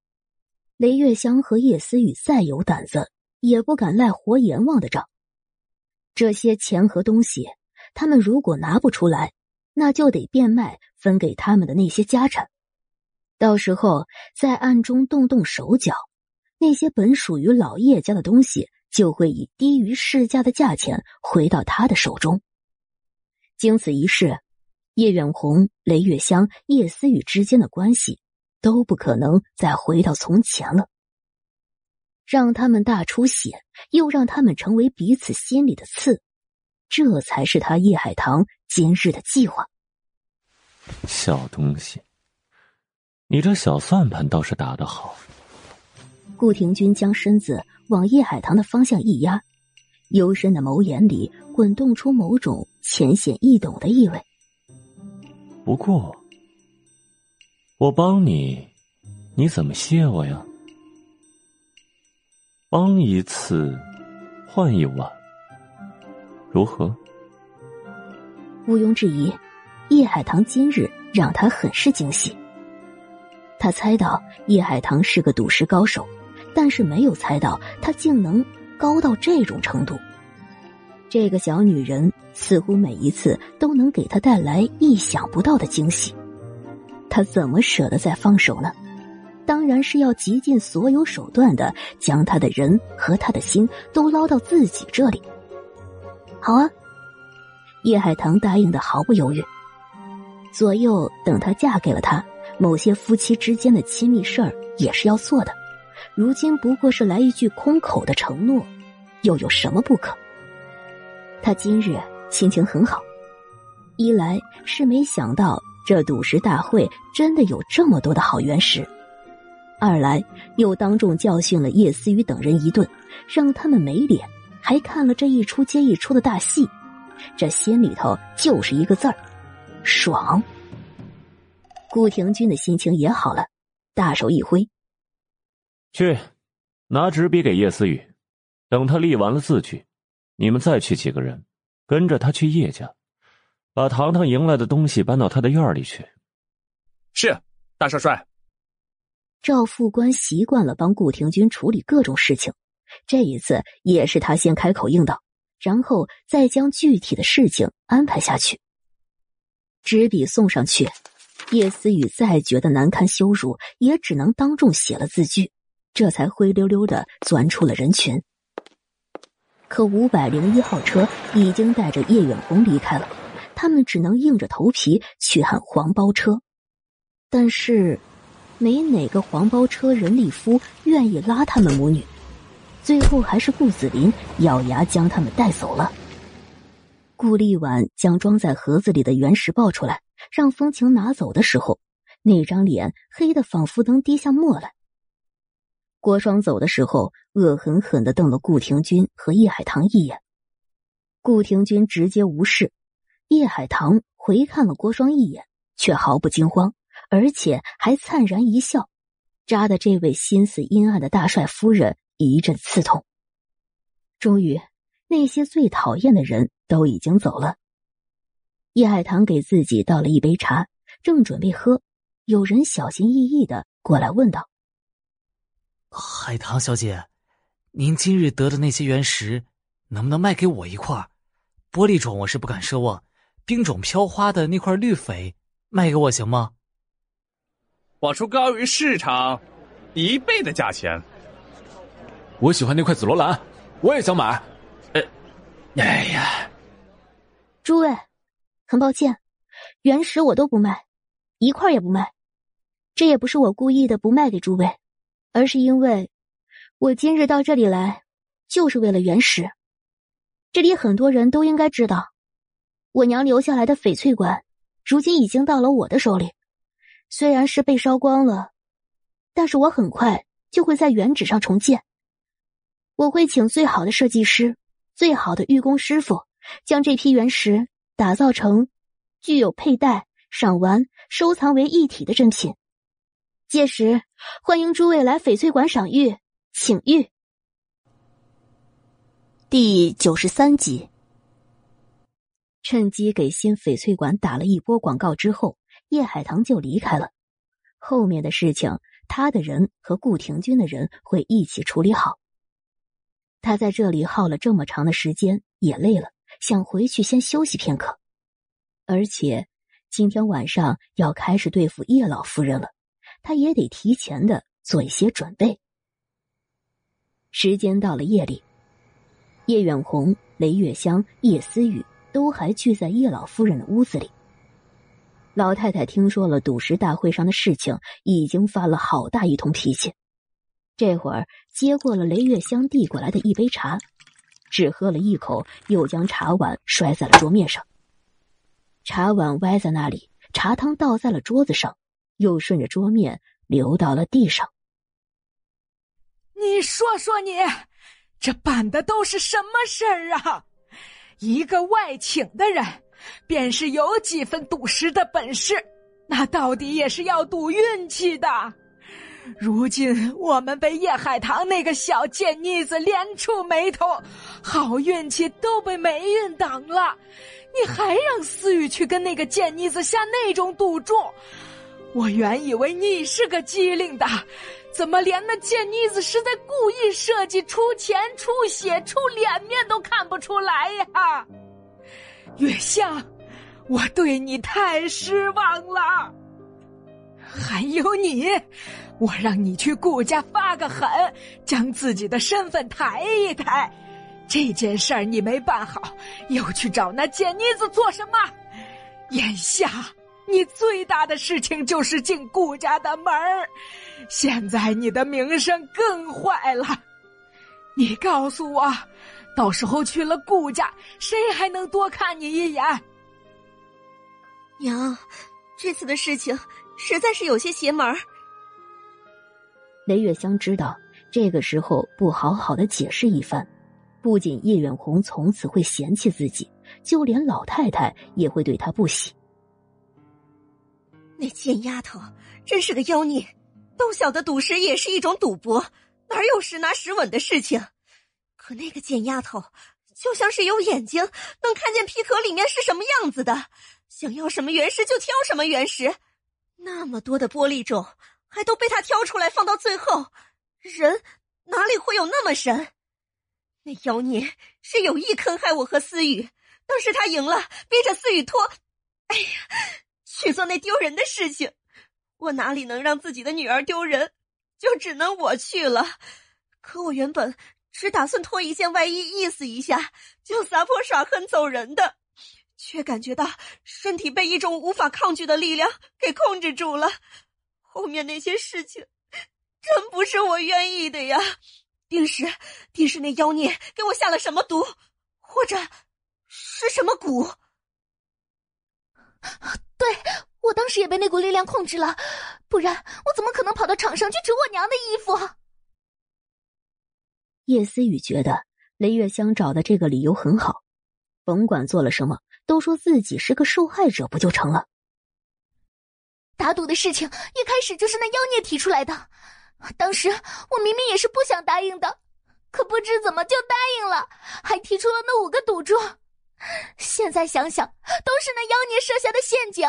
雷月香和叶思雨再有胆子，也不敢赖活阎王的账。这些钱和东西，他们如果拿不出来，那就得变卖分给他们的那些家产。到时候在暗中动动手脚，那些本属于老叶家的东西，就会以低于市价的价钱回到他的手中。经此一事。叶远红、雷月香、叶思雨之间的关系都不可能再回到从前了。让他们大出血，又让他们成为彼此心里的刺，这才是他叶海棠今日的计划。小东西，你这小算盘倒是打得好。顾廷钧将身子往叶海棠的方向一压，幽深的眸眼里滚动出某种浅显易懂的意味。不过，我帮你，你怎么谢我呀？帮一次，换一碗，如何？毋庸置疑，叶海棠今日让他很是惊喜。他猜到叶海棠是个赌石高手，但是没有猜到他竟能高到这种程度。这个小女人似乎每一次都能给他带来意想不到的惊喜，他怎么舍得再放手呢？当然是要极尽所有手段的将他的人和他的心都捞到自己这里。好啊，叶海棠答应的毫不犹豫。左右等她嫁给了他，某些夫妻之间的亲密事儿也是要做的。如今不过是来一句空口的承诺，又有什么不可？他今日心情很好，一来是没想到这赌石大会真的有这么多的好原石，二来又当众教训了叶思雨等人一顿，让他们没脸，还看了这一出接一出的大戏，这心里头就是一个字儿，爽。顾廷钧的心情也好了，大手一挥，去拿纸笔给叶思雨，等他立完了字据。你们再去几个人，跟着他去叶家，把糖糖赢来的东西搬到他的院里去。是，大少帅。赵副官习惯了帮顾廷钧处理各种事情，这一次也是他先开口应道，然后再将具体的事情安排下去。纸笔送上去，叶思雨再觉得难堪羞辱，也只能当众写了字据，这才灰溜溜的钻出了人群。可五百零一号车已经带着叶远红离开了，他们只能硬着头皮去喊黄包车，但是没哪个黄包车人力夫愿意拉他们母女，最后还是顾子林咬牙将他们带走了。顾立婉将装在盒子里的原石抱出来，让风情拿走的时候，那张脸黑的仿佛能滴下墨来。郭双走的时候，恶狠狠的瞪了顾廷钧和叶海棠一眼。顾廷钧直接无视，叶海棠回看了郭双一眼，却毫不惊慌，而且还灿然一笑，扎的这位心思阴暗的大帅夫人一阵刺痛。终于，那些最讨厌的人都已经走了。叶海棠给自己倒了一杯茶，正准备喝，有人小心翼翼的过来问道：“海棠小姐，您今日得的那些原石，能不能卖给我一块？玻璃种我是不敢奢望，冰种飘花的那块绿翡，卖给我行吗？我出高于市场一倍的价钱。我喜欢那块紫罗兰，我也想买。哎，哎呀，诸位。”很抱歉，原石我都不卖，一块也不卖。这也不是我故意的不卖给诸位，而是因为，我今日到这里来，就是为了原石。这里很多人都应该知道，我娘留下来的翡翠馆，如今已经到了我的手里。虽然是被烧光了，但是我很快就会在原址上重建。我会请最好的设计师、最好的玉工师傅，将这批原石。打造成具有佩戴、赏玩、收藏为一体的珍品。届时，欢迎诸位来翡翠馆赏玉，请玉。第九十三集，趁机给新翡翠馆打了一波广告之后，叶海棠就离开了。后面的事情，他的人和顾廷钧的人会一起处理好。他在这里耗了这么长的时间，也累了。想回去先休息片刻，而且今天晚上要开始对付叶老夫人了，他也得提前的做一些准备。时间到了夜里，叶远红、雷月香、叶思雨都还聚在叶老夫人的屋子里。老太太听说了赌石大会上的事情，已经发了好大一通脾气，这会儿接过了雷月香递过来的一杯茶。只喝了一口，又将茶碗摔在了桌面上。茶碗歪在那里，茶汤倒在了桌子上，又顺着桌面流到了地上。你说说你，这办的都是什么事儿啊？一个外请的人，便是有几分赌石的本事，那到底也是要赌运气的。如今我们被叶海棠那个小贱妮子连触眉头，好运气都被霉运挡了，你还让思雨去跟那个贱妮子下那种赌注？我原以为你是个机灵的，怎么连那贱妮子是在故意设计、出钱、出血、出脸面都看不出来呀？月下，我对你太失望了。还有你。我让你去顾家发个狠，将自己的身份抬一抬。这件事儿你没办好，又去找那贱妮子做什么？眼下你最大的事情就是进顾家的门儿，现在你的名声更坏了。你告诉我，到时候去了顾家，谁还能多看你一眼？娘，这次的事情实在是有些邪门儿。雷月香知道，这个时候不好好的解释一番，不仅叶远红从此会嫌弃自己，就连老太太也会对他不喜。那贱丫头真是个妖孽，都晓得赌石也是一种赌博，哪有十拿十稳的事情？可那个贱丫头就像是有眼睛，能看见皮壳里面是什么样子的，想要什么原石就挑什么原石，那么多的玻璃种。还都被他挑出来放到最后，人哪里会有那么神？那妖孽是有意坑害我和思雨，当时他赢了，逼着思雨拖，哎呀，去做那丢人的事情，我哪里能让自己的女儿丢人？就只能我去了。可我原本只打算脱一件外衣，意思一下就撒泼耍横走人的，却感觉到身体被一种无法抗拒的力量给控制住了。后面那些事情，真不是我愿意的呀！定是，定是那妖孽给我下了什么毒，或者是什么蛊。对，我当时也被那股力量控制了，不然我怎么可能跑到场上去扯我娘的衣服？叶思雨觉得雷月香找的这个理由很好，甭管做了什么，都说自己是个受害者不就成了？打赌的事情一开始就是那妖孽提出来的，当时我明明也是不想答应的，可不知怎么就答应了，还提出了那五个赌注。现在想想，都是那妖孽设下的陷阱。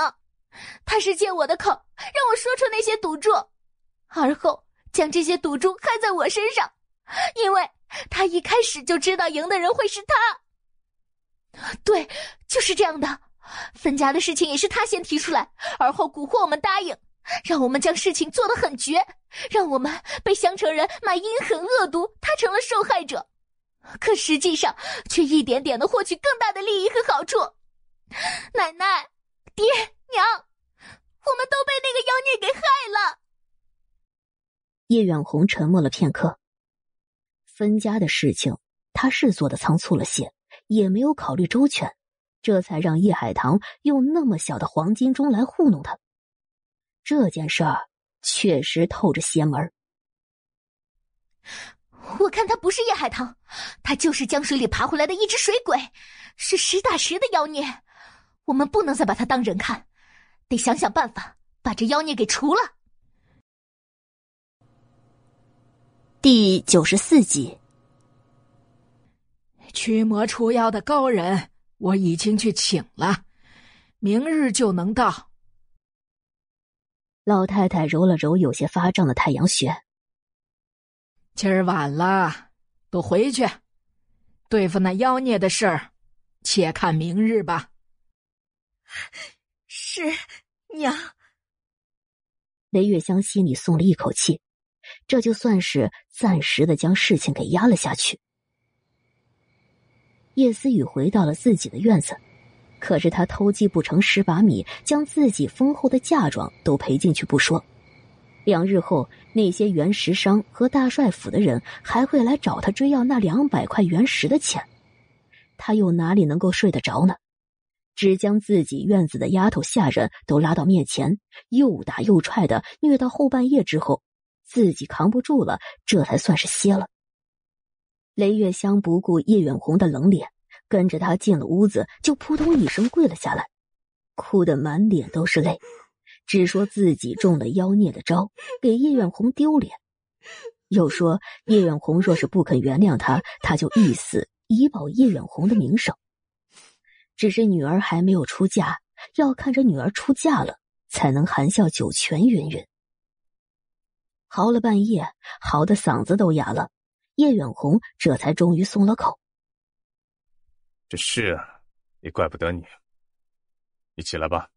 他是借我的口让我说出那些赌注，而后将这些赌注害在我身上，因为他一开始就知道赢的人会是他。对，就是这样的。分家的事情也是他先提出来，而后蛊惑我们答应，让我们将事情做得很绝，让我们被香城人骂阴狠恶毒，他成了受害者，可实际上却一点点的获取更大的利益和好处。奶奶，爹。娘，我们都被那个妖孽给害了。叶远红沉默了片刻。分家的事情，他是做的仓促了些，也没有考虑周全，这才让叶海棠用那么小的黄金钟来糊弄他。这件事儿确实透着邪门。我看他不是叶海棠，他就是江水里爬回来的一只水鬼，是实打实的妖孽。我们不能再把他当人看。得想想办法把这妖孽给除了。第九十四集，驱魔除妖的高人我已经去请了，明日就能到。老太太揉了揉有些发胀的太阳穴。今儿晚了，都回去，对付那妖孽的事儿，且看明日吧。是。娘，雷月香心里松了一口气，这就算是暂时的将事情给压了下去。叶思雨回到了自己的院子，可是他偷鸡不成蚀把米，将自己丰厚的嫁妆都赔进去不说，两日后那些原石商和大帅府的人还会来找他追要那两百块原石的钱，他又哪里能够睡得着呢？只将自己院子的丫头下人都拉到面前，又打又踹的虐到后半夜之后，自己扛不住了，这才算是歇了。雷月香不顾叶远红的冷脸，跟着他进了屋子，就扑通一声跪了下来，哭得满脸都是泪，只说自己中了妖孽的招，给叶远红丢脸，又说叶远红若是不肯原谅他，他就一死以保叶远红的名声。只是女儿还没有出嫁，要看着女儿出嫁了，才能含笑九泉云云。嚎了半夜，嚎的嗓子都哑了，叶远红这才终于松了口。这事也怪不得你，你起来吧。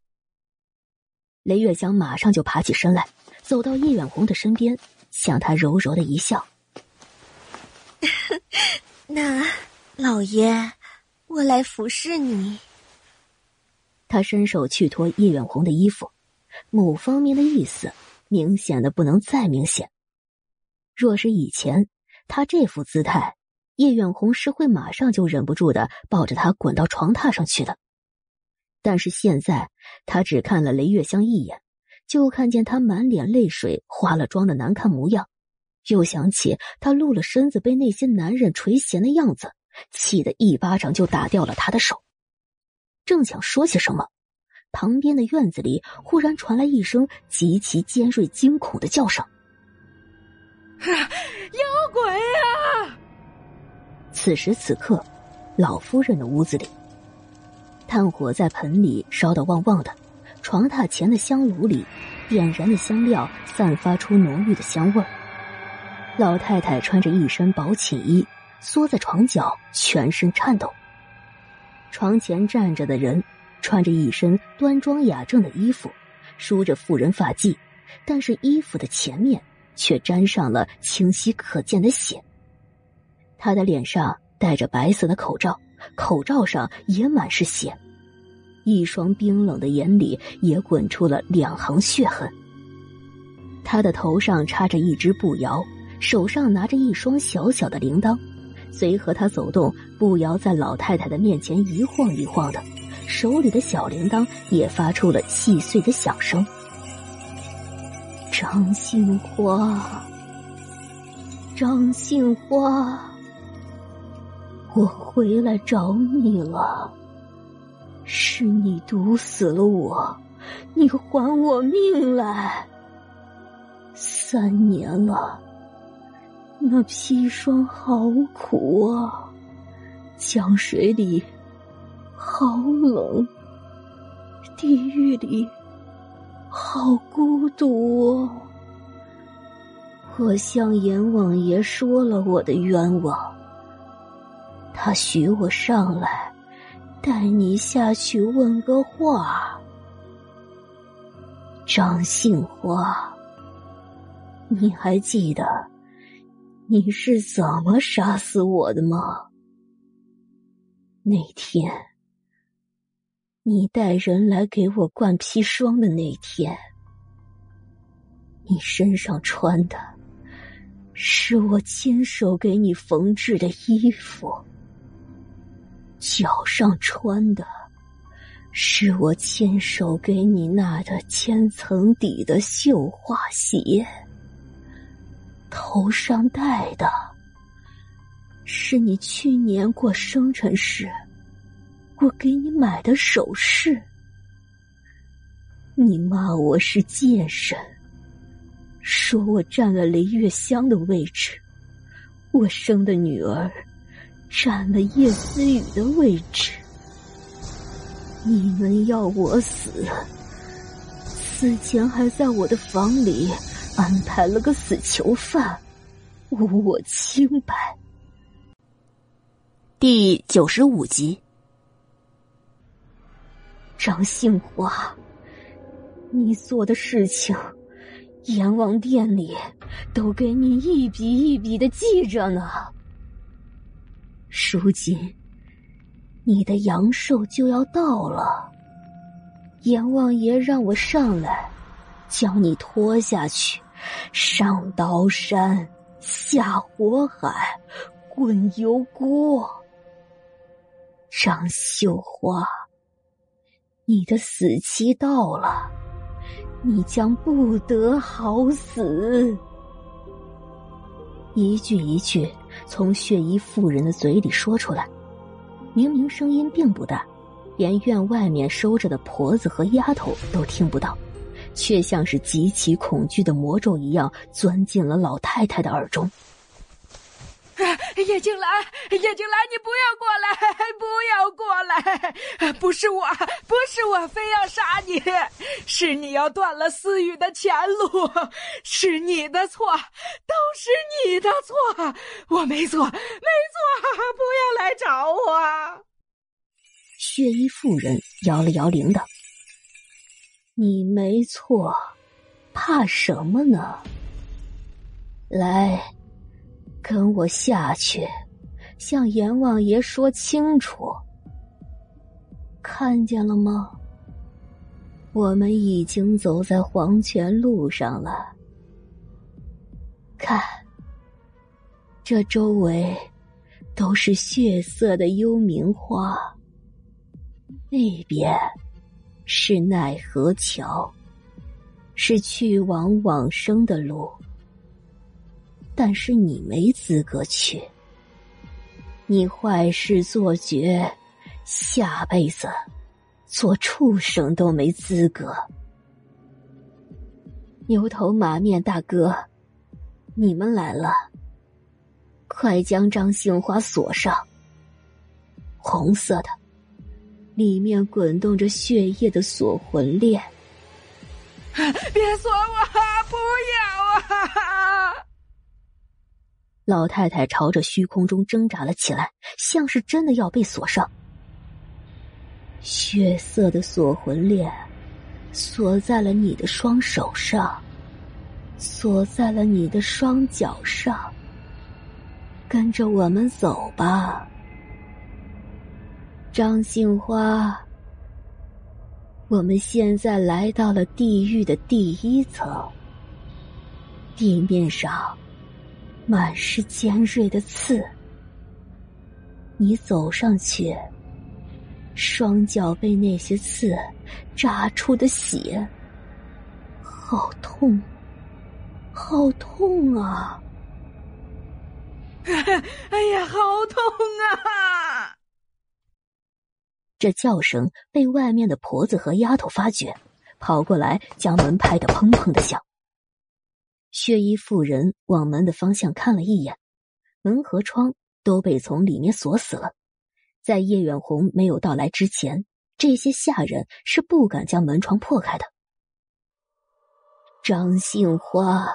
雷月香马上就爬起身来，走到叶远红的身边，向他柔柔的一笑：“那老爷。”我来服侍你。他伸手去脱叶远红的衣服，某方面的意思明显的不能再明显。若是以前，他这副姿态，叶远红是会马上就忍不住的抱着他滚到床榻上去的。但是现在，他只看了雷月香一眼，就看见他满脸泪水、化了妆的难看模样，又想起他露了身子被那些男人垂涎的样子。气得一巴掌就打掉了他的手，正想说些什么，旁边的院子里忽然传来一声极其尖锐、惊恐的叫声：“ 妖鬼啊！”此时此刻，老夫人的屋子里，炭火在盆里烧得旺旺的，床榻前的香炉里，点燃的香料散发出浓郁的香味。老太太穿着一身薄寝衣。缩在床角，全身颤抖。床前站着的人，穿着一身端庄雅正的衣服，梳着妇人发髻，但是衣服的前面却沾上了清晰可见的血。他的脸上戴着白色的口罩，口罩上也满是血，一双冰冷的眼里也滚出了两行血痕。他的头上插着一只步摇，手上拿着一双小小的铃铛。随和他走动，步摇在老太太的面前一晃一晃的，手里的小铃铛也发出了细碎的响声。张杏花，张杏花，我回来找你了。是你毒死了我，你还我命来。三年了，那砒霜好苦啊，江水里好冷，地狱里好孤独。我向阎王爷说了我的冤枉，他许我上来带你下去问个话。张杏花。你还记得你是怎么杀死我的吗？那天你带人来给我灌砒霜的那天，你身上穿的是我亲手给你缝制的衣服，脚上穿的是我亲手给你纳的千层底的绣花鞋。头上戴的，是你去年过生辰时，我给你买的首饰。你骂我是贱神，说我占了雷月香的位置，我生的女儿占了叶思雨的位置。你们要我死，死前还在我的房里。安排了个死囚犯，污我清白。第九十五集，张杏花，你做的事情，阎王殿里都给你一笔一笔的记着呢。如今，你的阳寿就要到了，阎王爷让我上来，将你拖下去。上刀山，下火海，滚油锅。张秀花，你的死期到了，你将不得好死。一句一句从血衣妇人的嘴里说出来，明明声音并不大，连院外面收着的婆子和丫头都听不到。却像是极其恐惧的魔咒一样，钻进了老太太的耳中。叶静兰，叶静兰，你不要过来，不要过来！不是我，不是我，非要杀你，是你要断了思雨的前路，是你的错，都是你的错，我没错，没错，不要来找我。血衣妇人摇了摇铃铛。你没错，怕什么呢？来，跟我下去，向阎王爷说清楚。看见了吗？我们已经走在黄泉路上了。看，这周围都是血色的幽冥花，那边。是奈何桥，是去往往生的路，但是你没资格去。你坏事做绝，下辈子做畜生都没资格。牛头马面大哥，你们来了，快将张杏花锁上，红色的。里面滚动着血液的锁魂链，别锁我！不要啊！老太太朝着虚空中挣扎了起来，像是真的要被锁上。血色的锁魂链锁在了你的双手上，锁在了你的双脚上。跟着我们走吧。张杏花，我们现在来到了地狱的第一层。地面上满是尖锐的刺，你走上去，双脚被那些刺扎出的血，好痛，好痛啊！哎呀，好痛啊！这叫声被外面的婆子和丫头发觉，跑过来将门拍得砰砰的响。血衣妇人往门的方向看了一眼，门和窗都被从里面锁死了。在叶远红没有到来之前，这些下人是不敢将门窗破开的。张杏花，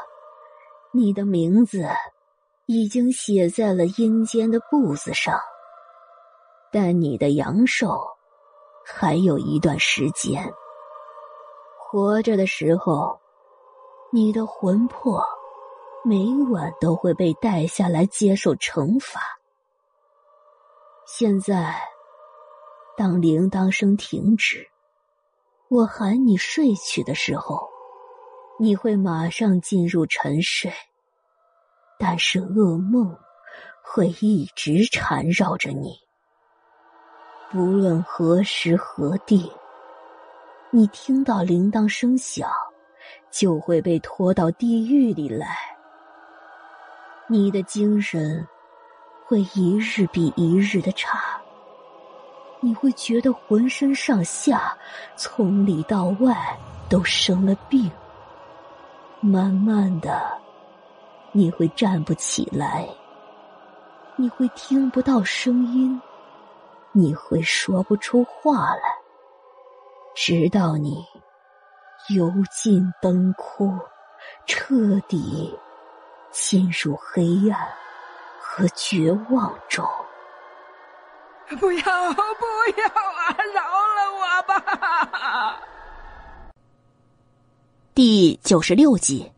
你的名字。已经写在了阴间的簿子上，但你的阳寿还有一段时间。活着的时候，你的魂魄每晚都会被带下来接受惩罚。现在，当铃铛声停止，我喊你睡去的时候，你会马上进入沉睡。但是噩梦会一直缠绕着你，不论何时何地，你听到铃铛声响，就会被拖到地狱里来。你的精神会一日比一日的差，你会觉得浑身上下从里到外都生了病，慢慢的。你会站不起来，你会听不到声音，你会说不出话来，直到你油尽灯枯，彻底陷入黑暗和绝望中。不要，不要啊！饶了我吧！第九十六集。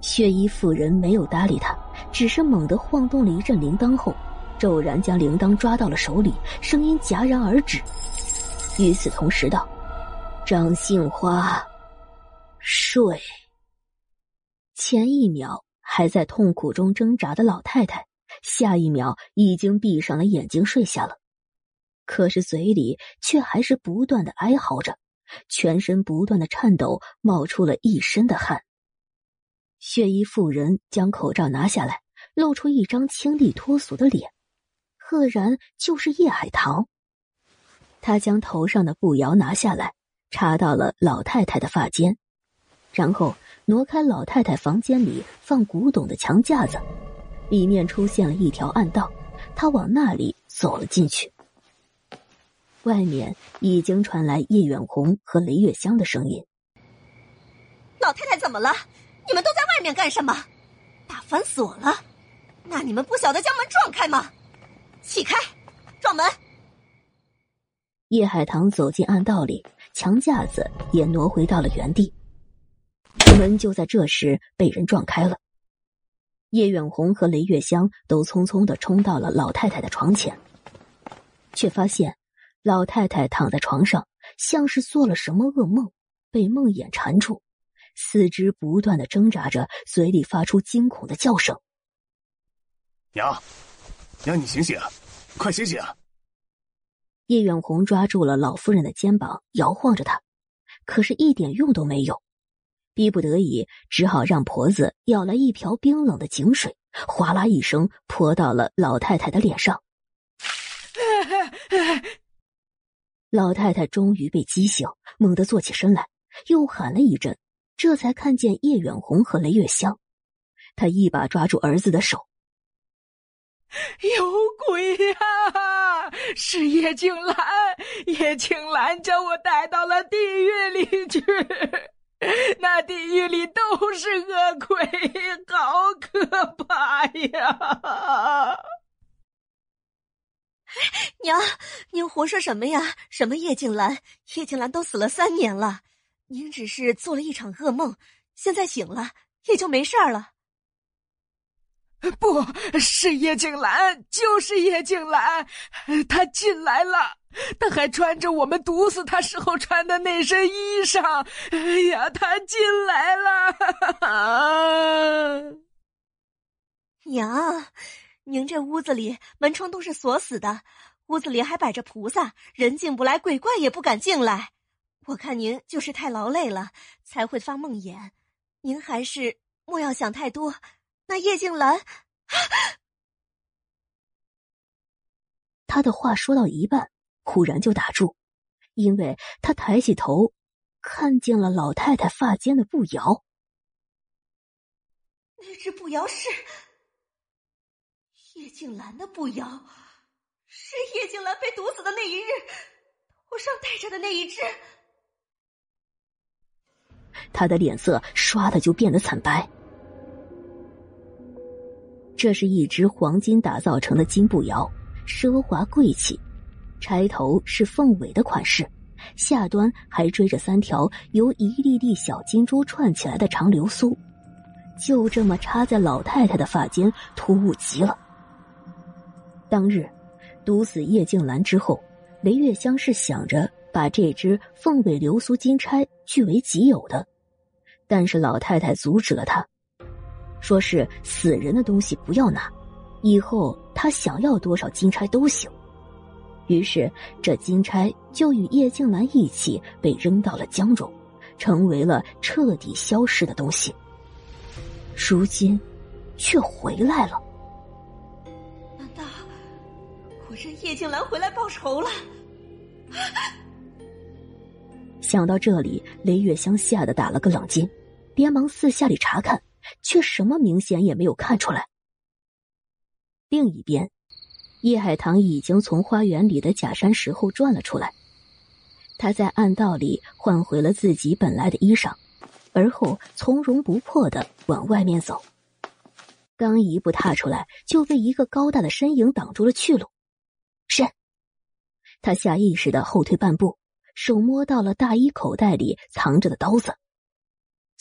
血衣妇人没有搭理他，只是猛地晃动了一阵铃铛后，骤然将铃铛抓到了手里，声音戛然而止。与此同时道：“张杏花，睡。”前一秒还在痛苦中挣扎的老太太，下一秒已经闭上了眼睛睡下了，可是嘴里却还是不断的哀嚎着，全身不断的颤抖，冒出了一身的汗。血衣妇人将口罩拿下来，露出一张清丽脱俗的脸，赫然就是叶海棠。他将头上的布摇拿下来，插到了老太太的发间，然后挪开老太太房间里放古董的墙架子，里面出现了一条暗道，他往那里走了进去。外面已经传来叶远红和雷月香的声音：“老太太怎么了？”你们都在外面干什么？打反锁了？那你们不晓得将门撞开吗？起开，撞门！叶海棠走进暗道里，墙架子也挪回到了原地，门就在这时被人撞开了。叶远红和雷月香都匆匆的冲到了老太太的床前，却发现老太太躺在床上，像是做了什么噩梦，被梦魇缠住。四肢不断的挣扎着，嘴里发出惊恐的叫声。娘，娘，你醒醒，快醒醒！叶远红抓住了老夫人的肩膀，摇晃着她，可是一点用都没有。逼不得已，只好让婆子舀来一瓢冰冷的井水，哗啦一声泼到了老太太的脸上。老太太终于被激醒，猛地坐起身来，又喊了一阵。这才看见叶远红和雷月香，他一把抓住儿子的手。有鬼呀！是叶静兰，叶静兰将我带到了地狱里去，那地狱里都是恶鬼，好可怕呀！娘，您胡说什么呀？什么叶静兰？叶静兰都死了三年了。您只是做了一场噩梦，现在醒了也就没事了。不是叶静兰，就是叶静兰，她进来了，她还穿着我们毒死她时候穿的那身衣裳。哎呀，她进来了！娘，您这屋子里门窗都是锁死的，屋子里还摆着菩萨，人进不来，鬼怪也不敢进来。我看您就是太劳累了，才会发梦魇。您还是莫要想太多。那叶静兰，他的话说到一半，忽然就打住，因为他抬起头，看见了老太太发间的步摇。那只步摇是叶静兰的步摇，是叶静兰被毒死的那一日头上戴着的那一只。他的脸色唰的就变得惨白。这是一只黄金打造成的金步摇，奢华贵气，钗头是凤尾的款式，下端还追着三条由一粒粒小金珠串起来的长流苏，就这么插在老太太的发间，突兀极了。当日毒死叶静兰之后，雷月香是想着把这只凤尾流苏金钗据为己有的。但是老太太阻止了他，说是死人的东西不要拿，以后他想要多少金钗都行。于是这金钗就与叶静兰一起被扔到了江中，成为了彻底消失的东西。如今，却回来了。难道我让叶静兰回来报仇了？想到这里，雷月香吓得打了个冷噤。连忙四下里查看，却什么明显也没有看出来。另一边，叶海棠已经从花园里的假山石后转了出来。他在暗道里换回了自己本来的衣裳，而后从容不迫的往外面走。刚一步踏出来，就被一个高大的身影挡住了去路。是，他下意识的后退半步，手摸到了大衣口袋里藏着的刀子。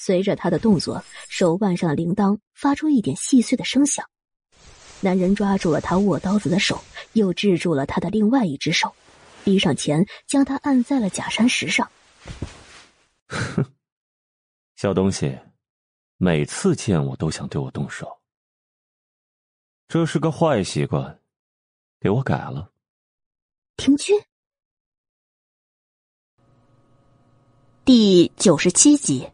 随着他的动作，手腕上的铃铛发出一点细碎的声响。男人抓住了他握刀子的手，又制住了他的另外一只手，逼上前将他按在了假山石上。哼，小东西，每次见我都想对我动手，这是个坏习惯，给我改了。停军，第九十七集。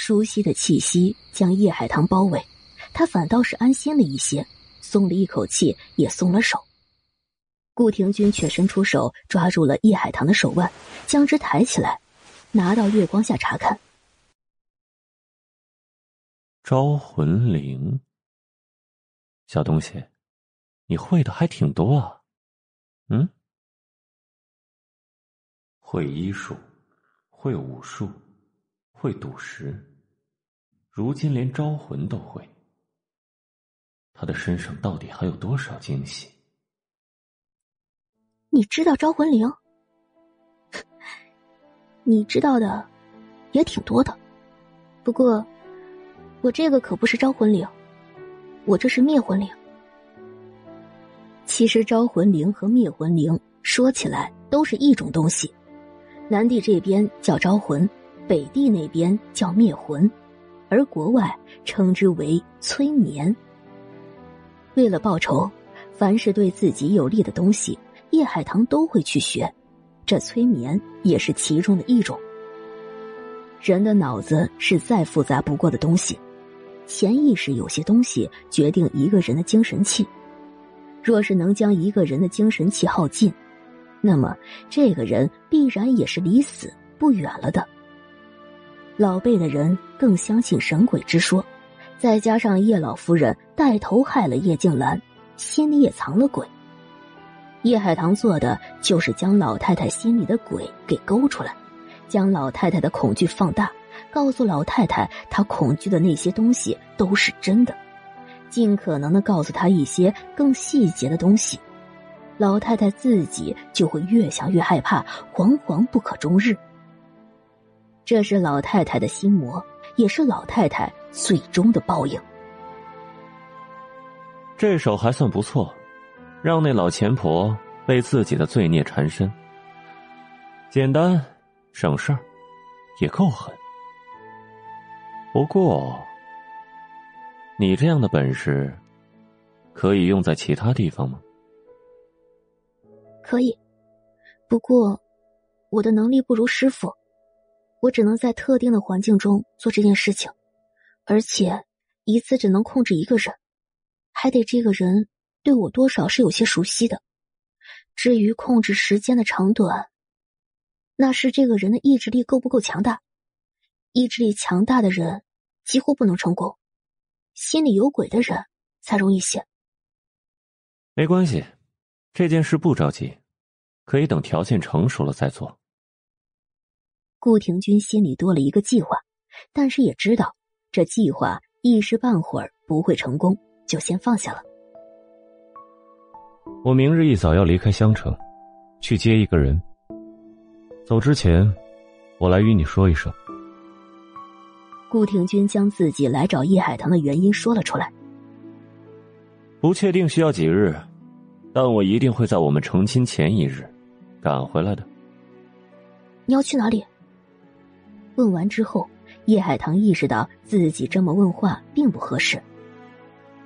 熟悉的气息将叶海棠包围，他反倒是安心了一些，松了一口气，也松了手。顾廷钧却伸出手抓住了叶海棠的手腕，将之抬起来，拿到月光下查看。招魂铃，小东西，你会的还挺多啊。嗯，会医术，会武术。会赌石，如今连招魂都会。他的身上到底还有多少惊喜？你知道招魂铃？你知道的也挺多的。不过，我这个可不是招魂铃，我这是灭魂铃。其实招魂铃和灭魂铃说起来都是一种东西，南帝这边叫招魂。北地那边叫灭魂，而国外称之为催眠。为了报仇，凡是对自己有利的东西，叶海棠都会去学。这催眠也是其中的一种。人的脑子是再复杂不过的东西，潜意识有些东西决定一个人的精神气。若是能将一个人的精神气耗尽，那么这个人必然也是离死不远了的。老辈的人更相信神鬼之说，再加上叶老夫人带头害了叶静兰，心里也藏了鬼。叶海棠做的就是将老太太心里的鬼给勾出来，将老太太的恐惧放大，告诉老太太她恐惧的那些东西都是真的，尽可能的告诉她一些更细节的东西，老太太自己就会越想越害怕，惶惶不可终日。这是老太太的心魔，也是老太太最终的报应。这手还算不错，让那老钱婆被自己的罪孽缠身，简单省事儿，也够狠。不过，你这样的本事，可以用在其他地方吗？可以，不过我的能力不如师傅，我只能在特定的环境中做这件事情，而且一次只能控制一个人，还得这个人对我多少是有些熟悉的。至于控制时间的长短，那是这个人的意志力够不够强大。意志力强大的人几乎不能成功，心里有鬼的人才容易些。没关系，这件事不着急，可以等条件成熟了再做。顾廷钧心里多了一个计划，但是也知道这计划一时半会儿不会成功，就先放下了。我明日一早要离开襄城，去接一个人。走之前，我来与你说一声。顾廷钧将自己来找叶海棠的原因说了出来。不确定需要几日，但我一定会在我们成亲前一日赶回来的。你要去哪里？问完之后，叶海棠意识到自己这么问话并不合适。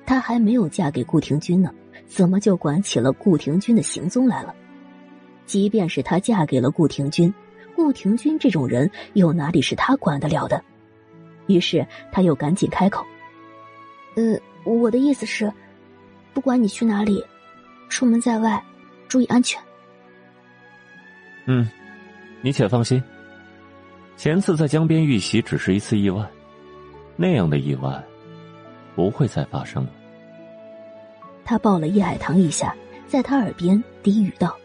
她还没有嫁给顾廷钧呢，怎么就管起了顾廷钧的行踪来了？即便是她嫁给了顾廷钧，顾廷钧这种人又哪里是她管得了的？于是他又赶紧开口：“呃，我的意思是，不管你去哪里，出门在外，注意安全。”嗯，你且放心。前次在江边遇袭只是一次意外，那样的意外不会再发生了。他抱了叶海棠一下，在他耳边低语道：“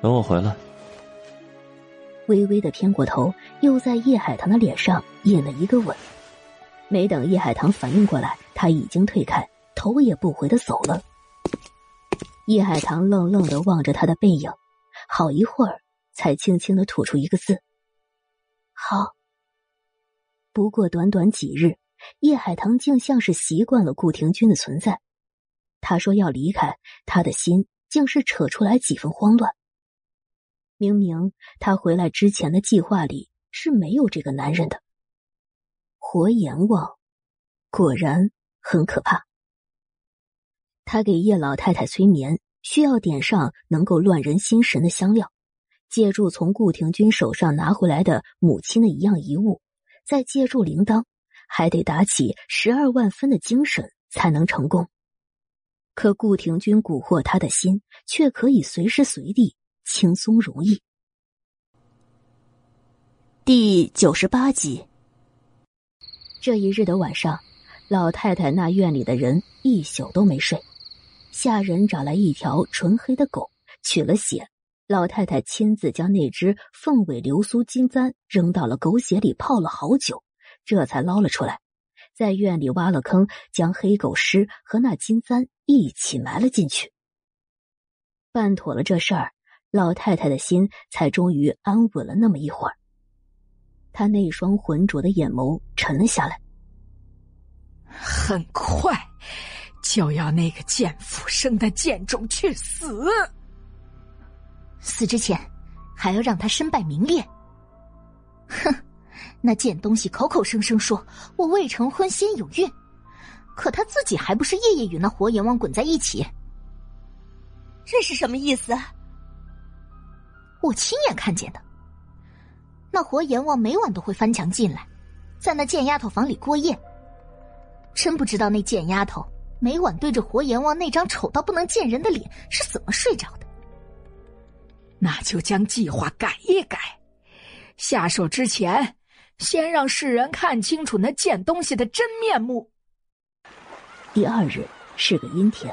等我回来。”微微的偏过头，又在叶海棠的脸上印了一个吻。没等叶海棠反应过来，他已经退开，头也不回的走了。叶海棠愣愣的望着他的背影，好一会儿，才轻轻的吐出一个字：“好。”不过短短几日，叶海棠竟像是习惯了顾廷钧的存在。他说要离开，他的心竟是扯出来几分慌乱。明明他回来之前的计划里是没有这个男人的。活阎王，果然很可怕。他给叶老太太催眠，需要点上能够乱人心神的香料，借助从顾廷钧手上拿回来的母亲的一样遗物，再借助铃铛，还得打起十二万分的精神才能成功。可顾廷钧蛊惑他的心，却可以随时随地。轻松如意。第九十八集。这一日的晚上，老太太那院里的人一宿都没睡。下人找来一条纯黑的狗，取了血。老太太亲自将那只凤尾流苏金簪扔到了狗血里泡了好久，这才捞了出来，在院里挖了坑，将黑狗尸和那金簪一起埋了进去。办妥了这事儿。老太太的心才终于安稳了那么一会儿，她那双浑浊的眼眸沉了下来。很快就要那个贱妇生的贱种去死，死之前还要让他身败名裂。哼，那贱东西口口声声说我未成婚先有孕，可他自己还不是夜夜与那活阎王滚在一起？这是什么意思？我亲眼看见的，那活阎王每晚都会翻墙进来，在那贱丫头房里过夜。真不知道那贱丫头每晚对着活阎王那张丑到不能见人的脸是怎么睡着的。那就将计划改一改，下手之前先让世人看清楚那贱东西的真面目。第二日是个阴天，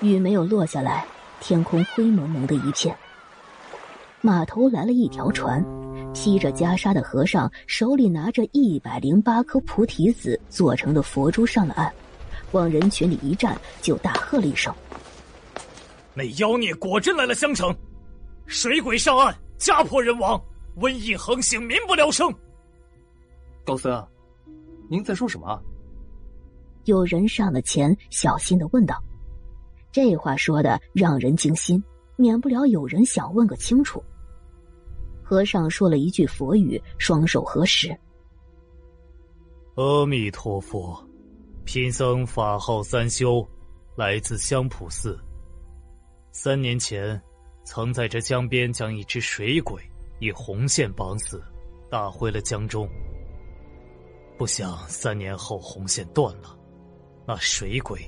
雨没有落下来，天空灰蒙蒙的一片。码头来了一条船，披着袈裟的和尚手里拿着一百零八颗菩提子做成的佛珠上了岸，往人群里一站，就大喝了一声：“那妖孽果真来了襄城，水鬼上岸，家破人亡，瘟疫横行，民不聊生。”高僧，您在说什么？有人上了前，小心的问道：“这话说的让人惊心，免不了有人想问个清楚。”和尚说了一句佛语，双手合十。阿弥陀佛，贫僧法号三修，来自香普寺。三年前，曾在这江边将一只水鬼以红线绑死，打回了江中。不想三年后红线断了，那水鬼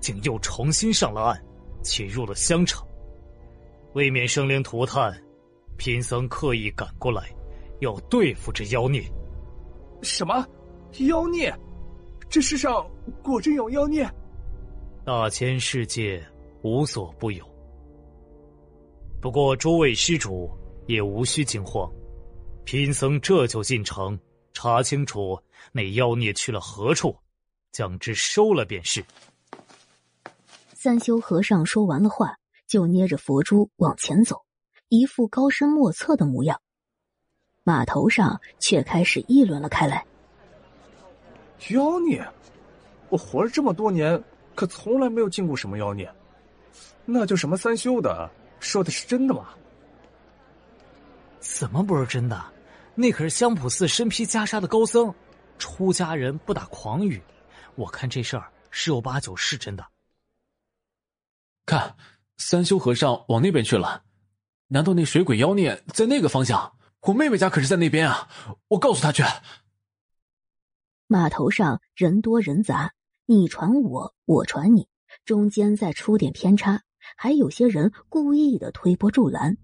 竟又重新上了岸，潜入了香城。为免生灵涂炭，贫僧刻意赶过来，要对付这妖孽。什么妖孽？这世上果真有妖孽？大千世界无所不有。不过诸位施主也无需惊慌，贫僧这就进城查清楚那妖孽去了何处，将之收了便是。三修和尚说完了话。就捏着佛珠往前走，一副高深莫测的模样。码头上却开始议论了开来：“妖孽！我活了这么多年，可从来没有见过什么妖孽。那就什么三修的，说的是真的吗？”“怎么不是真的？那可是香普寺身披袈裟的高僧，出家人不打诳语。我看这事儿十有八九是真的。”看。三修和尚往那边去了，难道那水鬼妖孽在那个方向？我妹妹家可是在那边啊！我告诉他去。码头上人多人杂，你传我，我传你，中间再出点偏差，还有些人故意的推波助澜，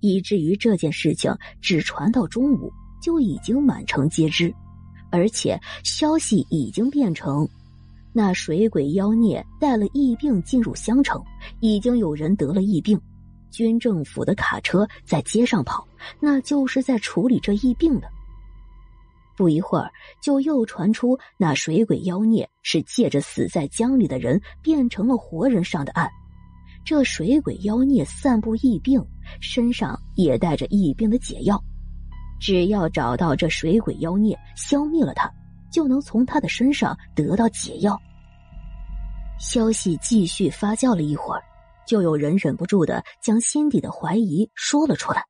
以至于这件事情只传到中午就已经满城皆知，而且消息已经变成。那水鬼妖孽带了疫病进入襄城，已经有人得了疫病，军政府的卡车在街上跑，那就是在处理这疫病的。不一会儿，就又传出那水鬼妖孽是借着死在江里的人变成了活人上的岸。这水鬼妖孽散布疫病，身上也带着疫病的解药，只要找到这水鬼妖孽，消灭了他。就能从他的身上得到解药。消息继续发酵了一会儿，就有人忍不住的将心底的怀疑说了出来：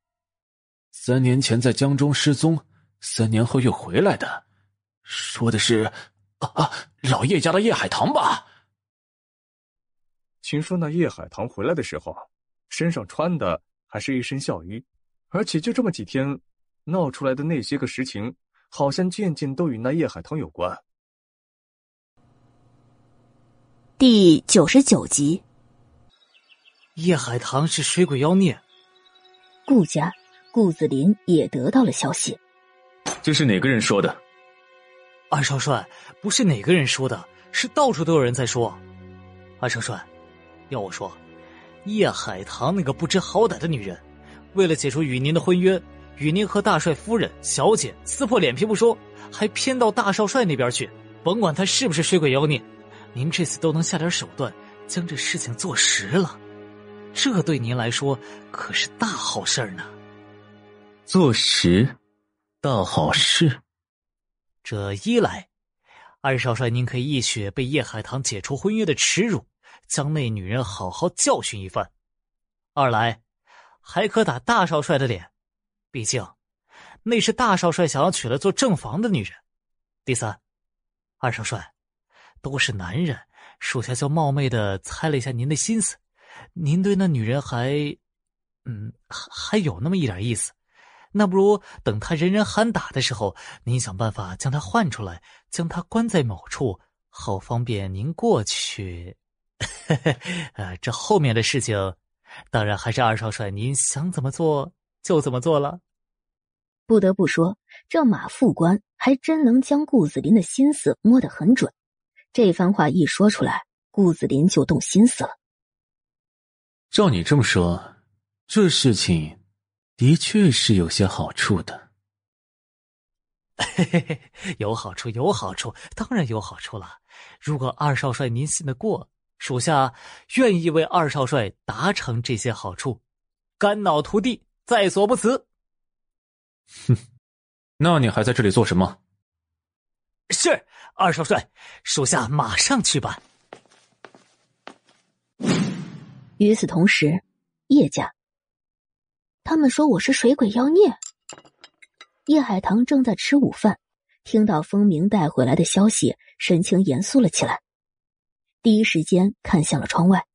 三年前在江中失踪，三年后又回来的，说的是啊啊，老叶家的叶海棠吧？听说那叶海棠回来的时候，身上穿的还是一身孝衣，而且就这么几天，闹出来的那些个实情。好像件件都与那叶海棠有关。第九十九集，叶海棠是水鬼妖孽。顾家顾子林也得到了消息。这是哪个人说的？二少帅，不是哪个人说的，是到处都有人在说。二少帅，要我说，叶海棠那个不知好歹的女人，为了解除与您的婚约。与您和大帅夫人、小姐撕破脸皮不说，还偏到大少帅那边去。甭管他是不是水鬼妖孽，您这次都能下点手段，将这事情做实了，这对您来说可是大好事呢。做实，大好事。这一来，二少帅您可以一雪被叶海棠解除婚约的耻辱，将那女人好好教训一番；二来，还可打大少帅的脸。毕竟，那是大少帅想要娶来做正房的女人。第三，二少帅都是男人，属下就冒昧的猜了一下您的心思，您对那女人还，嗯，还还有那么一点意思。那不如等他人人喊打的时候，您想办法将他换出来，将他关在某处，好方便您过去。呃，这后面的事情，当然还是二少帅您想怎么做。就怎么做了。不得不说，这马副官还真能将顾子林的心思摸得很准。这番话一说出来，顾子林就动心思了。照你这么说，这事情的确是有些好处的。嘿嘿嘿，有好处，有好处，当然有好处了。如果二少帅您信得过，属下愿意为二少帅达成这些好处，肝脑涂地。在所不辞。哼，那你还在这里做什么？是二少帅，属下马上去办。与此同时，叶家，他们说我是水鬼妖孽。叶海棠正在吃午饭，听到风鸣带回来的消息，神情严肃了起来，第一时间看向了窗外，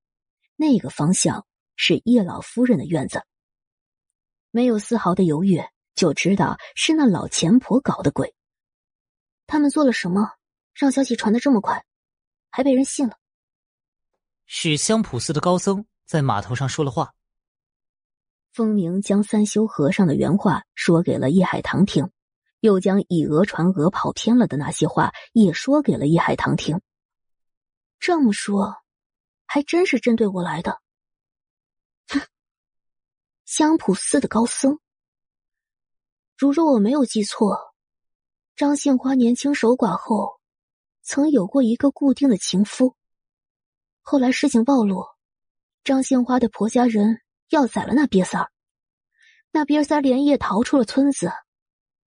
那个方向是叶老夫人的院子。没有丝毫的犹豫，就知道是那老钱婆搞的鬼。他们做了什么，让消息传的这么快，还被人信了？是香普寺的高僧在码头上说了话。风鸣将三修和尚的原话说给了叶海棠听，又将以讹传讹跑偏了的那些话也说给了叶海棠听。这么说，还真是针对我来的。哼，香普寺的高僧，如若我没有记错，张杏花年轻守寡后，曾有过一个固定的情夫。后来事情暴露，张杏花的婆家人要宰了那瘪三，那瘪三连夜逃出了村子，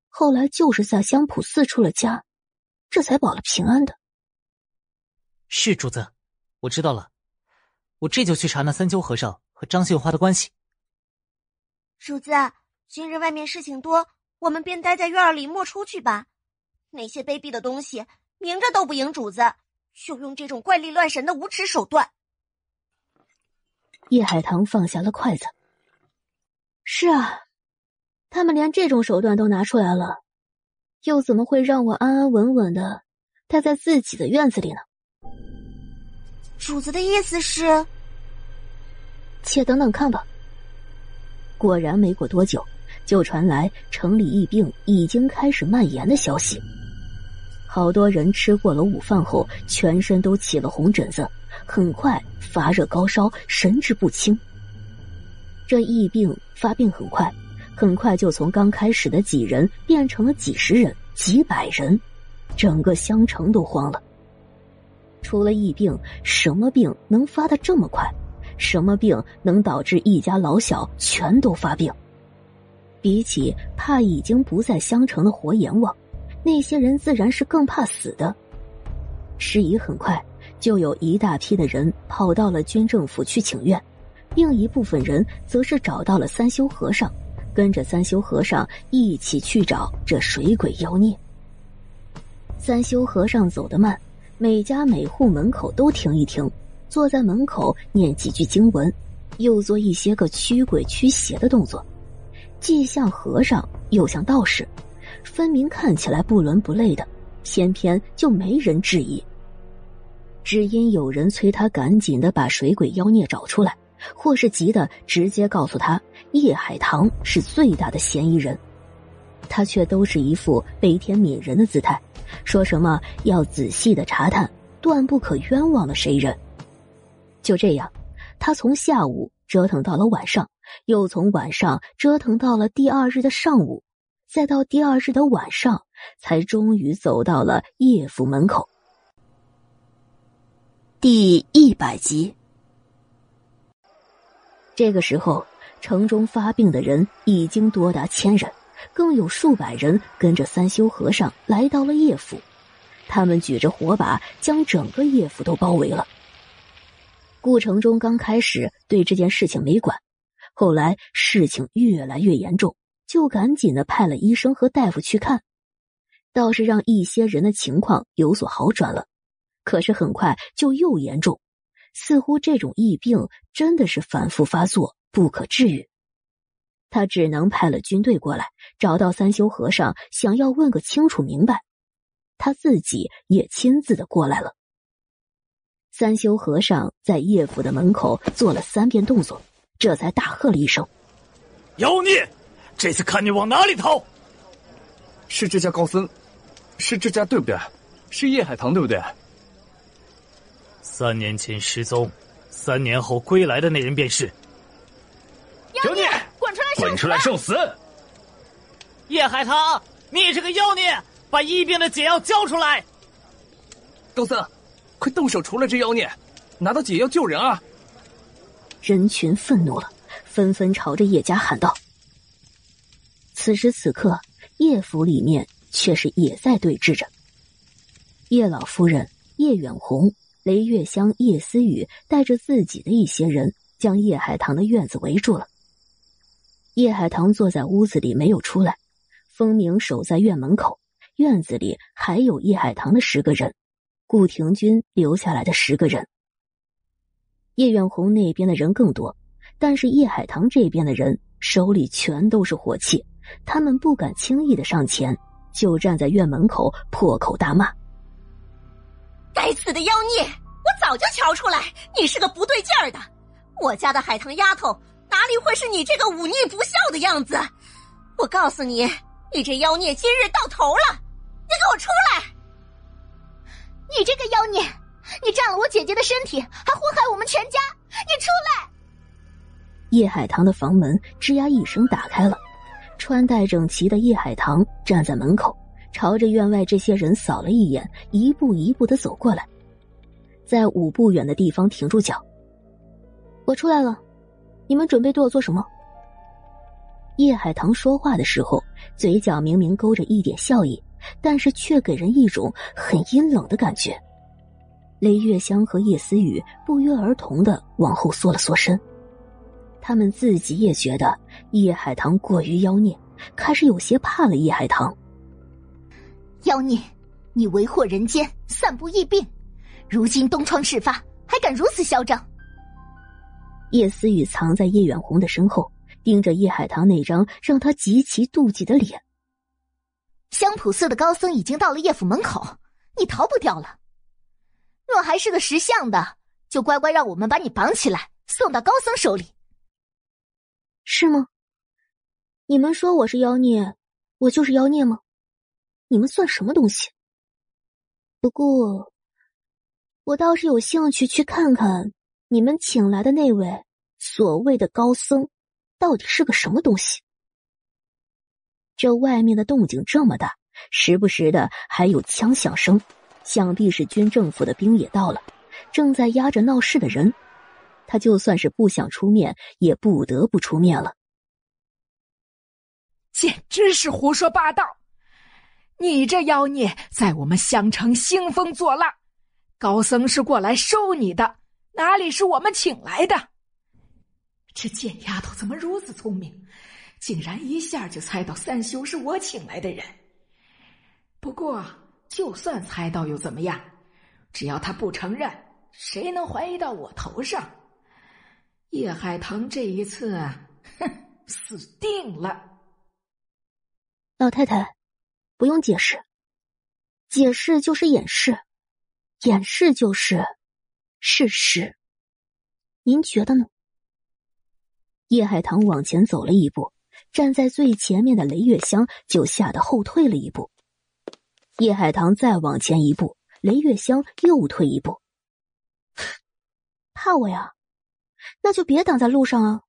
后来就是在香普寺出了家，这才保了平安的。是主子，我知道了，我这就去查那三秋和尚和张杏花的关系。主子，今日外面事情多，我们便待在院里莫出去吧。那些卑鄙的东西，明着斗不赢主子，就用这种怪力乱神的无耻手段。叶海棠放下了筷子。是啊，他们连这种手段都拿出来了，又怎么会让我安安稳稳的待在自己的院子里呢？主子的意思是，且等等看吧。果然，没过多久，就传来城里疫病已经开始蔓延的消息。好多人吃过了午饭后，全身都起了红疹子，很快发热高烧，神志不清。这疫病发病很快，很快就从刚开始的几人变成了几十人、几百人，整个乡城都慌了。除了疫病，什么病能发的这么快？什么病能导致一家老小全都发病？比起怕已经不在乡城的活阎王，那些人自然是更怕死的。事宜很快，就有一大批的人跑到了军政府去请愿，另一部分人则是找到了三修和尚，跟着三修和尚一起去找这水鬼妖孽。三修和尚走得慢。每家每户门口都停一停，坐在门口念几句经文，又做一些个驱鬼驱邪的动作，既像和尚又像道士，分明看起来不伦不类的，偏偏就没人质疑。只因有人催他赶紧的把水鬼妖孽找出来，或是急的直接告诉他叶海棠是最大的嫌疑人，他却都是一副悲天悯人的姿态。说什么要仔细的查探，断不可冤枉了谁人。就这样，他从下午折腾到了晚上，又从晚上折腾到了第二日的上午，再到第二日的晚上，才终于走到了叶府门口。第一百集。这个时候，城中发病的人已经多达千人。更有数百人跟着三修和尚来到了叶府，他们举着火把将整个叶府都包围了。顾城中刚开始对这件事情没管，后来事情越来越严重，就赶紧的派了医生和大夫去看，倒是让一些人的情况有所好转了。可是很快就又严重，似乎这种疫病真的是反复发作，不可治愈。他只能派了军队过来，找到三修和尚，想要问个清楚明白。他自己也亲自的过来了。三修和尚在叶府的门口做了三遍动作，这才大喝了一声：“妖孽！这次看你往哪里逃！”是这家高僧，是这家对不对？是叶海棠对不对？三年前失踪，三年后归来的那人便是妖孽。滚出来受死！叶海棠，你这个妖孽，把疫病的解药交出来！高僧，快动手除了这妖孽，拿到解药救人啊！人群愤怒了，纷纷朝着叶家喊道。此时此刻，叶府里面却是也在对峙着。叶老夫人、叶远红、雷月香、叶思雨带着自己的一些人，将叶海棠的院子围住了。叶海棠坐在屋子里没有出来，风鸣守在院门口。院子里还有叶海棠的十个人，顾廷钧留下来的十个人。叶远红那边的人更多，但是叶海棠这边的人手里全都是火器，他们不敢轻易的上前，就站在院门口破口大骂：“该死的妖孽！我早就瞧出来你是个不对劲儿的。我家的海棠丫头哪里会是你这个忤逆不孝的样子？我告诉你，你这妖孽今日到头了！你给我出来！你这个妖孽！”你占了我姐姐的身体，还祸害我们全家！你出来！叶海棠的房门吱呀一声打开了，穿戴整齐的叶海棠站在门口，朝着院外这些人扫了一眼，一步一步的走过来，在五步远的地方停住脚。我出来了，你们准备对我做什么？叶海棠说话的时候，嘴角明明勾着一点笑意，但是却给人一种很阴冷的感觉。雷月香和叶思雨不约而同的往后缩了缩身，他们自己也觉得叶海棠过于妖孽，开始有些怕了叶海棠。妖孽，你为祸人间，散布疫病，如今东窗事发，还敢如此嚣张？叶思雨藏在叶远红的身后，盯着叶海棠那张让他极其妒忌的脸。香普寺的高僧已经到了叶府门口，你逃不掉了。若还是个识相的，就乖乖让我们把你绑起来，送到高僧手里。是吗？你们说我是妖孽，我就是妖孽吗？你们算什么东西？不过，我倒是有兴趣去看看你们请来的那位所谓的高僧，到底是个什么东西。这外面的动静这么大，时不时的还有枪响声。想必是军政府的兵也到了，正在压着闹事的人。他就算是不想出面，也不得不出面了。简直是胡说八道！你这妖孽在我们襄城兴风作浪，高僧是过来收你的，哪里是我们请来的？这贱丫头怎么如此聪明，竟然一下就猜到三修是我请来的人。不过。就算猜到又怎么样？只要他不承认，谁能怀疑到我头上？叶海棠这一次，哼，死定了！老太太，不用解释，解释就是掩饰，掩饰就是事实。您觉得呢？叶海棠往前走了一步，站在最前面的雷月香就吓得后退了一步。叶海棠再往前一步，雷月香又退一步。怕我呀？那就别挡在路上啊！